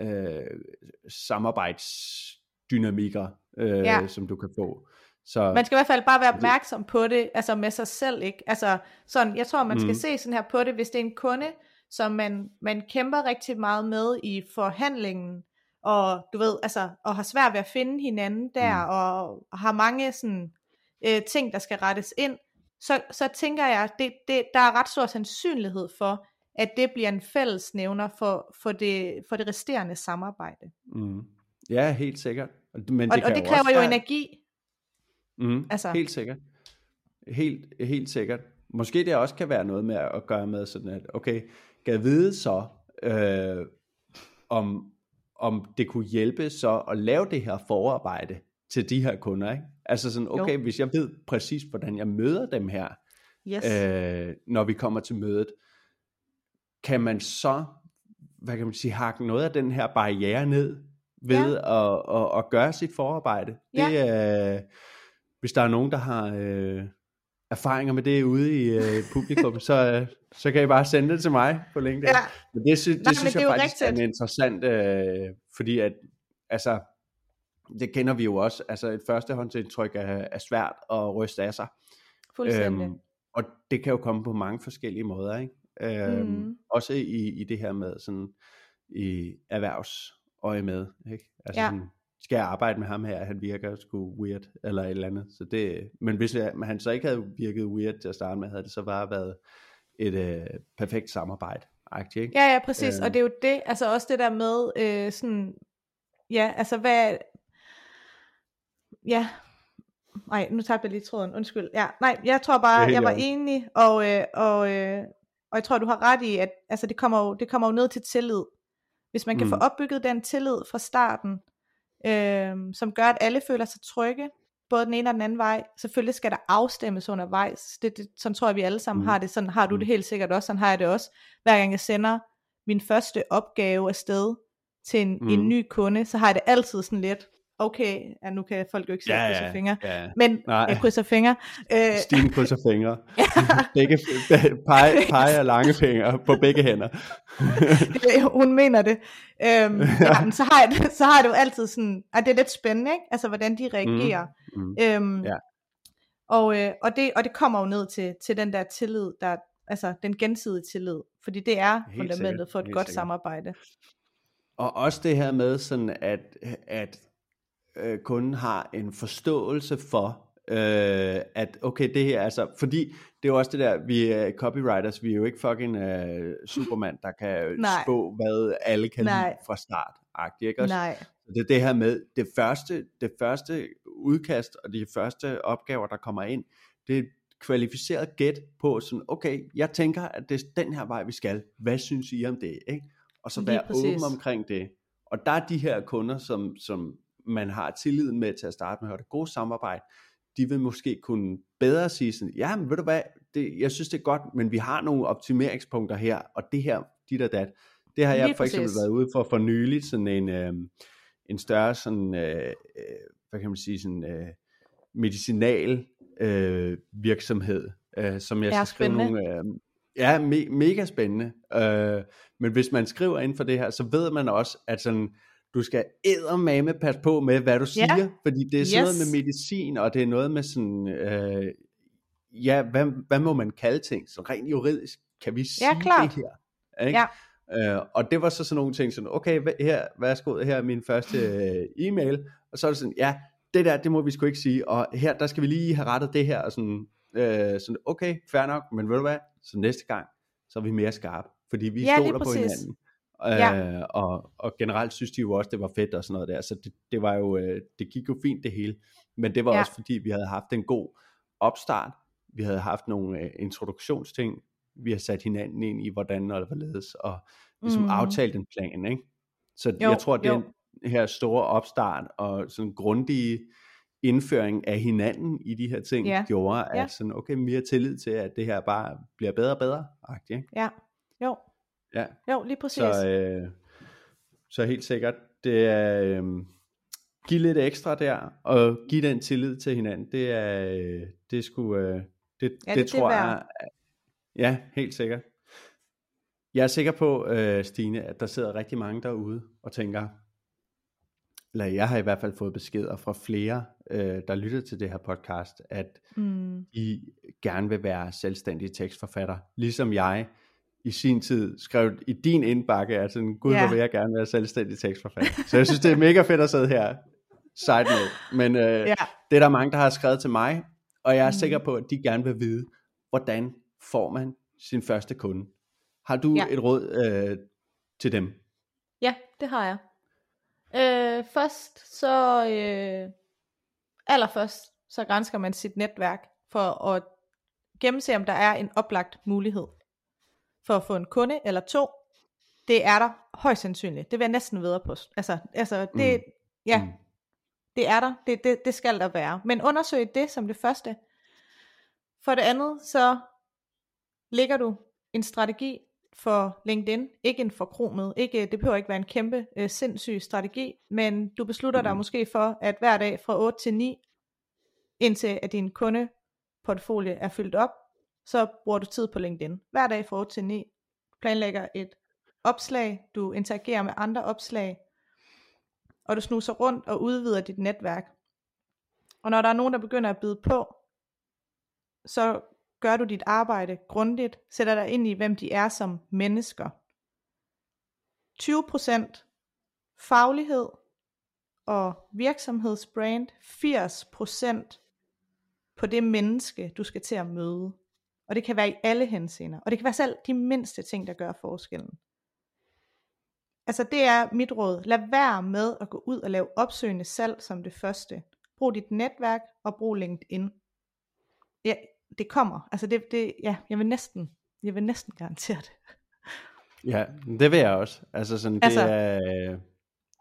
øh, samarbejdsdynamikker, øh, ja. som du kan få. Så, man skal i hvert fald bare være opmærksom på det, altså med sig selv, ikke? Altså sådan, jeg tror man skal mm. se sådan her på det, hvis det er en kunde, som man, man kæmper rigtig meget med i forhandlingen, og du ved, altså, og har svært ved at finde hinanden der, mm. og har mange sådan øh, ting, der skal rettes ind, så, så tænker jeg, det, det, der er ret stor sandsynlighed for, at det bliver en fællesnævner for, for, det, for det resterende samarbejde. Mm. Ja, helt sikkert. Men det og, og det kræver jo være... energi. Mm, altså. Helt sikkert. Helt, helt sikkert. Måske det også kan være noget med at gøre med sådan, at okay, kan vide så, øh, om, om det kunne hjælpe så at lave det her forarbejde til de her kunder, ikke? Altså sådan, okay, jo. hvis jeg ved præcis, hvordan jeg møder dem her, yes. øh, når vi kommer til mødet, kan man så, hvad kan man sige, hakke noget af den her barriere ned, ved ja. at, at, at gøre sit forarbejde. Ja. Det er, hvis der er nogen, der har øh, erfaringer med det ude i øh, publikum, så, øh, så kan I bare sende det til mig på LinkedIn. Ja. Men det, sy- det Nej, synes det jeg faktisk rigtigt. er interessant, øh, fordi at, altså, det kender vi jo også, altså et førstehåndsindtryk er, er svært at ryste af sig. Fuldstændig. Øhm, og det kan jo komme på mange forskellige måder, ikke? Øhm, mm. Også i, i det her med sådan i erhvervsøje med, ikke? Altså ja. sådan, skal jeg arbejde med ham her, han virker sgu weird, eller et eller andet. Så det, men hvis jeg, han så ikke havde virket weird til at starte med, havde det så bare været et øh, perfekt samarbejde. Ikke? Ja, ja, præcis. Øh. Og det er jo det, altså også det der med, øh, sådan, ja, altså hvad, ja, nej, nu tabte jeg lige tråden, undskyld. Ja, nej, jeg tror bare, jeg var enig, og, øh, og, øh, og jeg tror, du har ret i, at altså, det, kommer jo, det kommer jo ned til tillid. Hvis man kan mm. få opbygget den tillid fra starten, øh, som gør, at alle føler sig trygge, både den ene og den anden vej. Selvfølgelig skal der afstemmes undervejs. Det, det, sådan tror jeg, vi alle sammen mm. har det. Sådan har du det mm. helt sikkert også. Sådan har jeg det også. Hver gang jeg sender min første opgave afsted til en, mm. en ny kunde, så har jeg det altid sådan lidt, okay, ja, nu kan folk jo ikke se, ja, krydser fingre, ja, men Nej. jeg krydser fingre. Øh, Stine krydser fingre. begge, pege, pege lange fingre på begge hænder. Hun mener det. Øhm, ja, så, har jeg, så har jeg det jo altid sådan, at det er lidt spændende, ikke? altså hvordan de reagerer. Mm. Mm. Øhm, ja. og, øh, og, det, og det kommer jo ned til, til den der tillid, der, altså den gensidige tillid, fordi det er Helt fundamentet sikkert. for et Helt godt sikkert. samarbejde. Og også det her med sådan, at, at øh, kunden har en forståelse for, øh, at okay, det her altså, fordi det er jo også det der, vi er copywriters, vi er jo ikke fucking uh, Superman, der kan spå, hvad alle kan Nej. lide fra start. Ikke også? Nej. Det er det her med, det første, det første udkast og de første opgaver, der kommer ind, det er kvalificeret gæt på sådan, okay, jeg tænker, at det er den her vej, vi skal. Hvad synes I om det? Ikke? Og så være åben omkring det. Og der er de her kunder, som, som man har tillid med til at starte med, og det gode samarbejde, de vil måske kunne bedre sige sådan, ja, men ved du hvad, det, jeg synes det er godt, men vi har nogle optimeringspunkter her, og det her, dit og dat, det har jeg Lige for eksempel præcis. været ude for for nylig, sådan en, øh, en større sådan, øh, øh, hvad kan man sige, sådan øh, medicinal øh, virksomhed, øh, som jeg skal skrive nogle, øh, ja, me, mega spændende, øh, men hvis man skriver inden for det her, så ved man også, at sådan, du skal eddermame passe på med, hvad du siger, yeah. fordi det er sådan yes. noget med medicin, og det er noget med sådan, øh, ja, hvad, hvad må man kalde ting, så rent juridisk, kan vi sige ja, klart. det her? Ikke? Ja. Øh, og det var så sådan nogle ting, sådan, okay, her, værsgo, her er min første øh, e-mail, og så er det sådan, ja, det der, det må vi sgu ikke sige, og her, der skal vi lige have rettet det her, og sådan, øh, sådan okay, fair nok, men ved du hvad, så næste gang, så er vi mere skarpe, fordi vi ja, stoler på hinanden. Ja. Øh, og, og generelt synes de jo også, det var fedt og sådan noget der, så det, det var jo, øh, det gik jo fint det hele. Men det var Ja. også fordi, vi havde haft en god opstart. Vi havde haft nogle øh, introduktionsting. Vi har sat hinanden ind i, hvordan og hvorledes, og ligesom Mm. aftalt en plan, ikke? Så Jo, jo, jeg tror, jo. den her store opstart og sådan grundige indføring af hinanden i de her ting, Ja. gjorde, at Ja. sådan, okay, vi har tillid til, at det her bare bliver bedre og bedre. agtigt, Ikke? Ja, jo, Ja. jo, lige præcis. Så, øh, så helt sikkert, det er øh, give lidt ekstra der, og give den tillid til hinanden, det er, øh, det sgu, øh, det, Ja, det, det- det det tror værd. jeg, ja, helt sikkert. Jeg er sikker på, øh, Stine, at der sidder rigtig mange derude og tænker, eller jeg har i hvert fald fået beskeder fra flere, der lytter til det her podcast, at mm. I gerne vil være selvstændige tekstforfatter, ligesom jeg i sin tid skrev i din indbakke, at sådan, gud, Ja. hvor vil jeg gerne være selvstændig tekstforfatter. Så jeg synes, det er mega fedt at sidde her. Side note. Men øh, Ja, det er der mange, der har skrevet til mig, og jeg er Mm. sikker på, at de gerne vil vide, hvordan får man sin første kunde. Har du Ja. et råd øh, til dem? ja, det har jeg. Øh, først så, øh, allerførst, så grænsker man sit netværk for at gennemse, om der er en oplagt mulighed for at få en kunde eller to. Det er der højst sandsynligt. Det vil jeg næsten videre på. Altså, altså det, Mm. ja, Mm. det er der. Det, det, det skal der være. Men undersøg det som det første. For det andet, så ligger du en strategi for LinkedIn. Ikke en forkromet. Ikke, det behøver ikke være en kæmpe øh, sindssyg strategi. Men du beslutter dig Mhm. måske for, at hver dag fra 8 til 9, indtil at din kundeportfolie er fyldt op, så bruger du tid på LinkedIn. Hver dag fra 8 til 9. Planlægger et opslag. Du interagerer med andre opslag og du snuser rundt og udvider dit netværk. Og når der er nogen, der begynder at byde på, så gør du dit arbejde grundigt, sætter dig ind i, hvem de er som mennesker. 20% faglighed og virksomhedsbrand, 80% på det menneske, du skal til at møde. Og det kan være i alle henseender. Og det kan være selv de mindste ting, der gør forskellen. Altså det er mit råd. Lad være med at gå ud og lave opsøgende salg som det første. Brug dit netværk og brug LinkedIn. Ja, det kommer. Altså det, det ja, jeg vil næsten, jeg vil næsten garantere det. Ja, det vil jeg også. Altså sådan, det, Altså- er,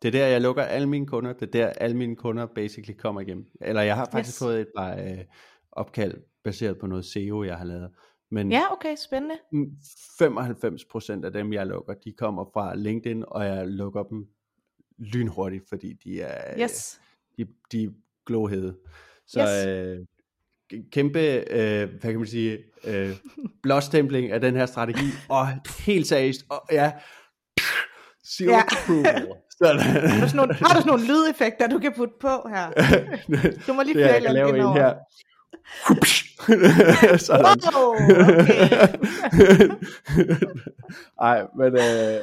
det er der, jeg lukker alle mine kunder. Det er der, alle mine kunder basically kommer igennem. Eller jeg har faktisk Yes. fået et par øh, opkald baseret på noget SEO, jeg har lavet. Men Ja, okay, spændende. 95% af dem, jeg lukker, de kommer fra LinkedIn, og jeg lukker dem lynhurtigt, fordi de er, Yes. de, de er glohede. Så Yes. øh, kæmpe, øh, hvad kan man sige, øh, blåstempling af den her strategi, og helt seriøst, og ja, seal Ja. approval. Sådan. Har du, sådan nogle, har du sådan nogle lydeffekter, du kan putte på her? Du må lige det jeg kan lave en andet her. Sådan. Wow, okay. Ej, men øh,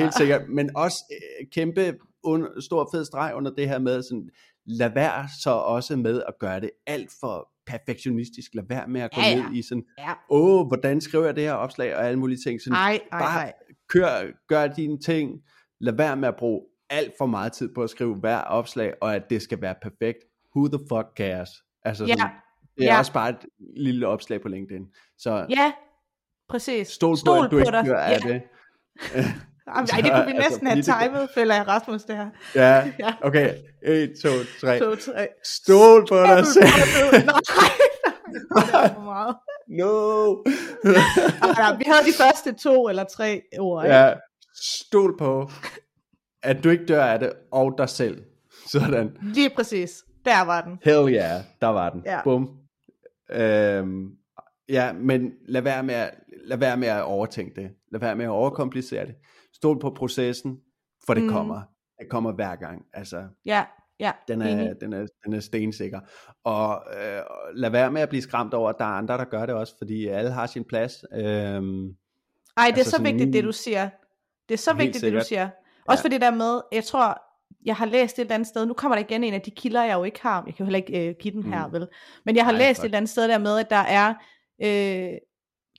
helt sikkert. Men også øh, kæmpe, un, stor fed streg under det her med, sådan, lad være så også med at gøre det alt for perfektionistisk. Lad være med at gå Ja, ja. ned i sådan, Ja. åh, hvordan skriver jeg det her opslag, og alle mulige ting. Sådan, Ej, ej, bare ej. kør, gør dine ting. Lad være med at bruge alt for meget tid på at skrive hver opslag, og at det skal være perfekt. Who the fuck cares? Altså, Ja, sådan, det er ja. også bare et lille opslag på LinkedIn. Så Ja, præcis. stol på, at du ikke af ja. det. Ej, det kunne vi Altså, næsten have fordi det- timet, føler jeg, Rasmus, det her. Ja, Ja. okay. 1, 2, 3. To, tre. Stol på dig selv. Nej, nej, det er for meget. No. Nej, vi havde de første to eller tre ord, ikke? ja, stol på, at du ikke dør af det, og dig selv. Sådan. Lige præcis. Der var den. Hell yeah, der var den. Ja. Bum. Øhm, ja, men lad være, med at, lad være med at overtænke det. Lad være med at overkomplicere det. Stol på processen, for det Mm. mm. kommer. Det kommer hver gang. Altså, Ja, ja. den enig. er, den er, den er stensikker. Og øh, lad være med at blive skræmt over, at der er andre, der gør det også, fordi alle har sin plads. Øhm, Ej, det er altså så sådan vigtigt, det du siger. Det er så vigtigt, det du sikkert. siger. Også for det der med, jeg tror, jeg har læst et eller andet sted, nu kommer der igen en af de kilder, jeg jo ikke har, jeg kan jo heller ikke øh, give den her, Mm. vel? Men jeg har Nej, læst fuck. et eller andet sted der med, at der er øh,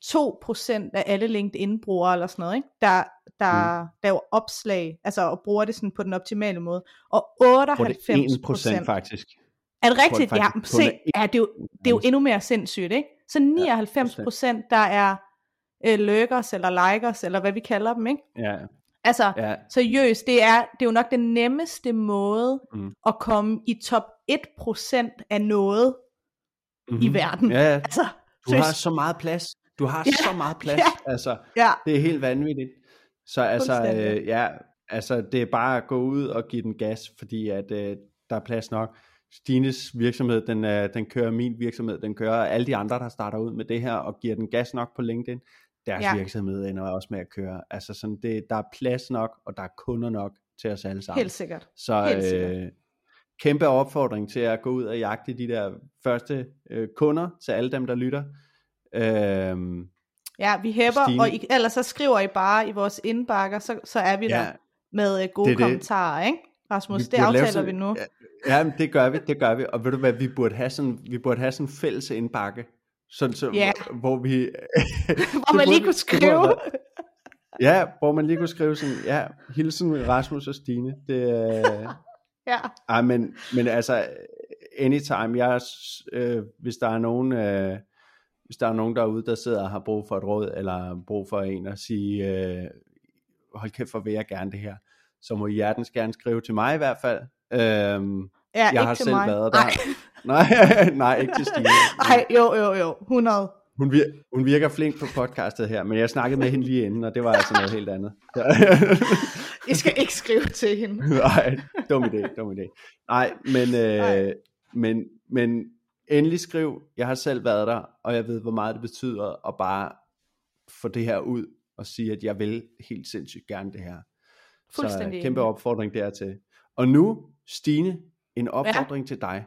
2% af alle LinkedIn-brugere, eller sådan noget, ikke? der, der mm. laver opslag, altså og bruger det sådan på den optimale måde. Og hvor det er 98% 1% faktisk. Er det rigtigt? Ja, faktisk se, kun er ja, det, er jo, det er jo endnu mere sindssygt, ikke? Så 99 procent, der er øh, lurkers, eller likers, eller hvad vi kalder dem, ikke? Ja, Altså, ja, seriøst, det er, det er jo nok den nemmeste måde Mm. at komme i top 1% af noget mm-hmm. i verden. Ja, ja. Altså, Du har seriøst. så meget plads. Du har Ja, så meget plads. ja. Altså, Ja, det er helt vanvittigt. Så altså, øh, ja, altså, det er bare at gå ud og give den gas, fordi at øh, der er plads nok. Stines virksomhed, den, øh, den kører min virksomhed, den kører alle de andre, der starter ud med det her og giver den gas nok på LinkedIn. Deres Ja. ja. virksomhed ender også med at køre. Altså sådan, det, der er plads nok, og der er kunder nok til os alle sammen. helt sikkert. Så Helt sikkert. øh, kæmpe opfordring til at gå ud og jagte de der første øh, kunder til alle dem, der lytter. Øhm, Ja, vi hæpper, Stine. og I, ellers så skriver I bare i vores indbakker, så, så er vi ja, der med øh, gode det er det. kommentarer, ikke? Rasmus, Vi det aftaler sådan- vi nu. ja, men det gør vi, det gør vi. Og ved du hvad, vi burde have sådan, vi burde have sådan en fælles indbakke, sådan så, Ja. hvor vi... Hvor man lige kunne skrive. ja, hvor man lige kunne skrive sådan, ja, hilsen Rasmus og Stine. Det, øh, Ja, Ej, men, men altså, anytime, jeg, øh, hvis der er nogen, øh, hvis der er nogen derude, der sidder og har brug for et råd, eller brug for en at sige, øh, hold kæft, for vil jeg gerne det her, så må I hjertens gerne skrive til mig i hvert fald. Øhm, ja jeg ikke har til selv mig. været der. Ej, nej, nej, ikke til Stine. ej, jo, jo, jo, 100. Hun, vir- hun virker flink på podcastet her, men jeg snakkede med hende lige inden, og det var altså noget helt andet. I skal ikke skrive til hende. Nej, dum idé, dum idé. Nej, men, Nej. øh, men, men endelig skriv, jeg har selv været der, og jeg ved, hvor meget det betyder at bare få det her ud, og sige, at jeg vil helt sindssygt gerne det her. Fuldstændig Så kæmpe enig. opfordring dertil. Og nu, Stine, en opfordring ja. til dig.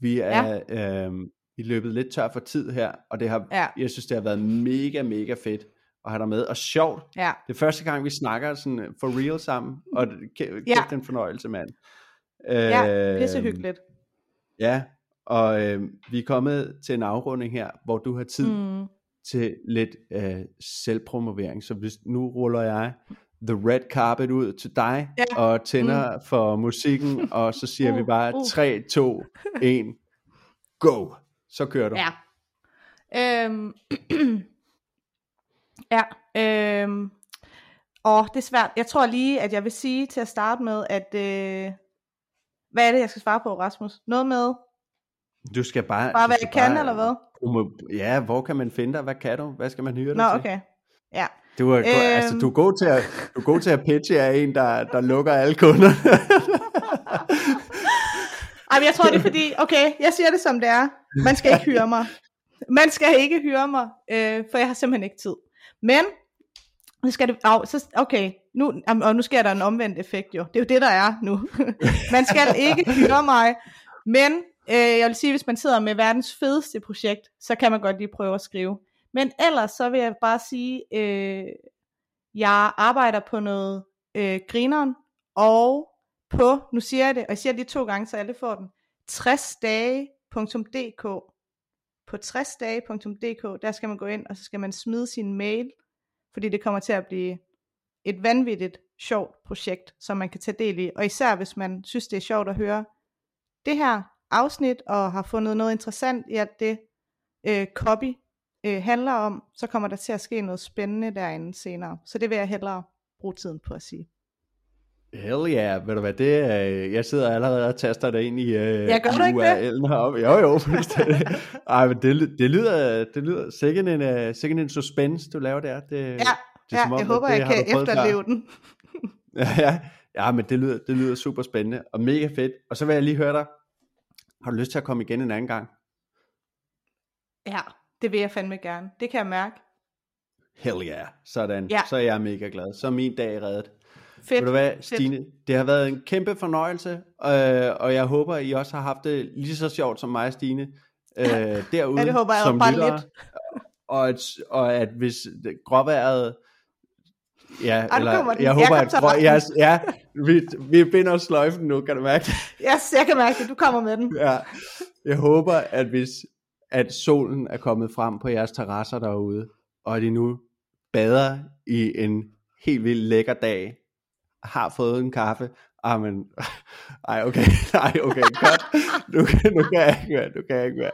Vi er ja. øhm, i løbet lidt tør for tid her, og det har, Ja. jeg synes, det har været mega, mega fedt at have dig med, og sjovt, Ja, det er første gang, vi snakker sådan øh, for real sammen, og det- Ja. en fornøjelse, mand. ja, Øhm, pissehyggeligt. Ja, og øh, vi er kommet til en afrunding her, hvor du har tid. Mm. til lidt øh, selvpromovering. Så hvis nu ruller jeg the red carpet ud til dig, Ja. og tænder mm. for musikken, og så siger vi Uh, bare uh. 3, 2, 1, go! Så kører du. Ja. Øhm, ja, øhm, og det er svært. Jeg tror lige, at jeg vil sige til at starte med, at, øh, hvad er det, jeg skal svare på, Rasmus? Noget med, Du skal bare... bare hvad jeg kan, bare- eller hvad? Du må, ja, hvor kan man finde dig? Hvad kan du? Hvad skal man hyre dig Nå, til? okay. Ja. Du er, øhm... altså, du er god til at, du er god til at pitche af en, der, der lukker alle kunder. Ej, men jeg tror, det er fordi, okay, jeg siger det som det er. Man skal ikke hyre mig. Man skal ikke hyre mig, øh, for jeg har simpelthen ikke tid. Men, nu skal det, oh, så, okay, nu, og nu sker der en omvendt effekt jo. Det er jo det, der er nu. man skal ikke hyre mig, men øh, jeg vil sige, hvis man sidder med verdens fedeste projekt, så kan man godt lige prøve at skrive. Men ellers så vil jeg bare sige, øh, jeg arbejder på noget øh, grineren, og på, nu siger jeg det, og jeg siger det lige to gange, så alle får den, 60dage.dk På 60dage.dk, der skal man gå ind, og så skal man smide sin mail, fordi det kommer til at blive et vanvittigt sjovt projekt, som man kan tage del i. Og især hvis man synes, det er sjovt at høre det her afsnit, og har fundet noget interessant i alt det, øh, copy øh, handler om, så kommer der til at ske noget spændende derinde senere. Så det vil jeg hellere bruge tiden på at sige. Hell yeah, ved du hvad, det er, jeg sidder allerede og taster det ind i uh, Ja, gør du ikke det? Heroppe. Jo, jo, fuldstændig. Ej, men det, det lyder, det lyder sikkert en, uh, sikkert en suspense, du laver der. Det, Ja, det ja som om, jeg håber, det jeg kan efterleve den. Ja, ja. ja, men det lyder, det lyder super spændende og mega fedt. Og så vil jeg lige høre dig, har du lyst til at komme igen en anden gang? Ja, det vil jeg fandme gerne. Det kan jeg mærke. Hell yeah, sådan. Ja. Så er jeg mega glad. Så er min dag reddet. Fedt. Ved du hvad, Stine, det har været en kæmpe fornøjelse, øh, og jeg håber, I også har haft det lige så sjovt som mig, Stine, øh, derude Ja, det håber jeg som bare lyttere. lidt. Og at, og at hvis gråværet, ja, nu eller, den. jeg Jeg håber, kom at grå, ja, ja, vi, vi binder sløjfen nu, kan du mærke det? Yes, jeg kan mærke det. Du kommer med den. Ja, jeg håber, at hvis at solen er kommet frem på jeres terrasser derude, og at I nu bader i en helt vildt lækker dag, har fået en kaffe, Ah, men, ej, okay, nej, okay, godt. Nu, nu kan jeg ikke være, nu kan jeg ikke være.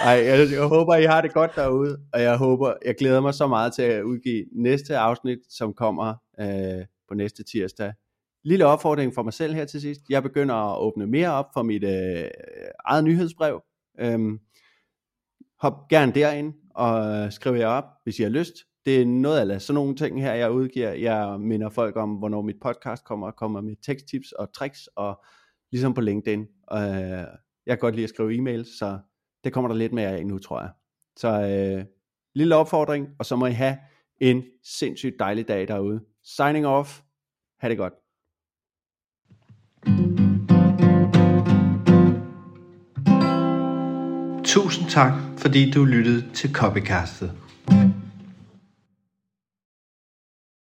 Ej, jeg, jeg håber, I har det godt derude, og jeg håber, jeg glæder mig så meget til at udgive næste afsnit, som kommer øh, på næste tirsdag. Lille opfordring for mig selv her til sidst. Jeg begynder at åbne mere op for mit øh, eget nyhedsbrev. Øhm, hop gerne derind og øh, skriv jer op, hvis I har lyst. Det er noget af sådan nogle ting her, jeg udgiver. Jeg minder folk om, hvornår mit podcast kommer, og kommer med teksttips og tricks, og ligesom på LinkedIn. Øh, jeg kan godt lide at skrive e-mail, så det kommer der lidt mere af nu, tror jeg. Så øh, lille opfordring, og så må I have en sindssygt dejlig dag derude. Signing off. Ha' det godt. Tusind tak, fordi du lyttede til Copycastet.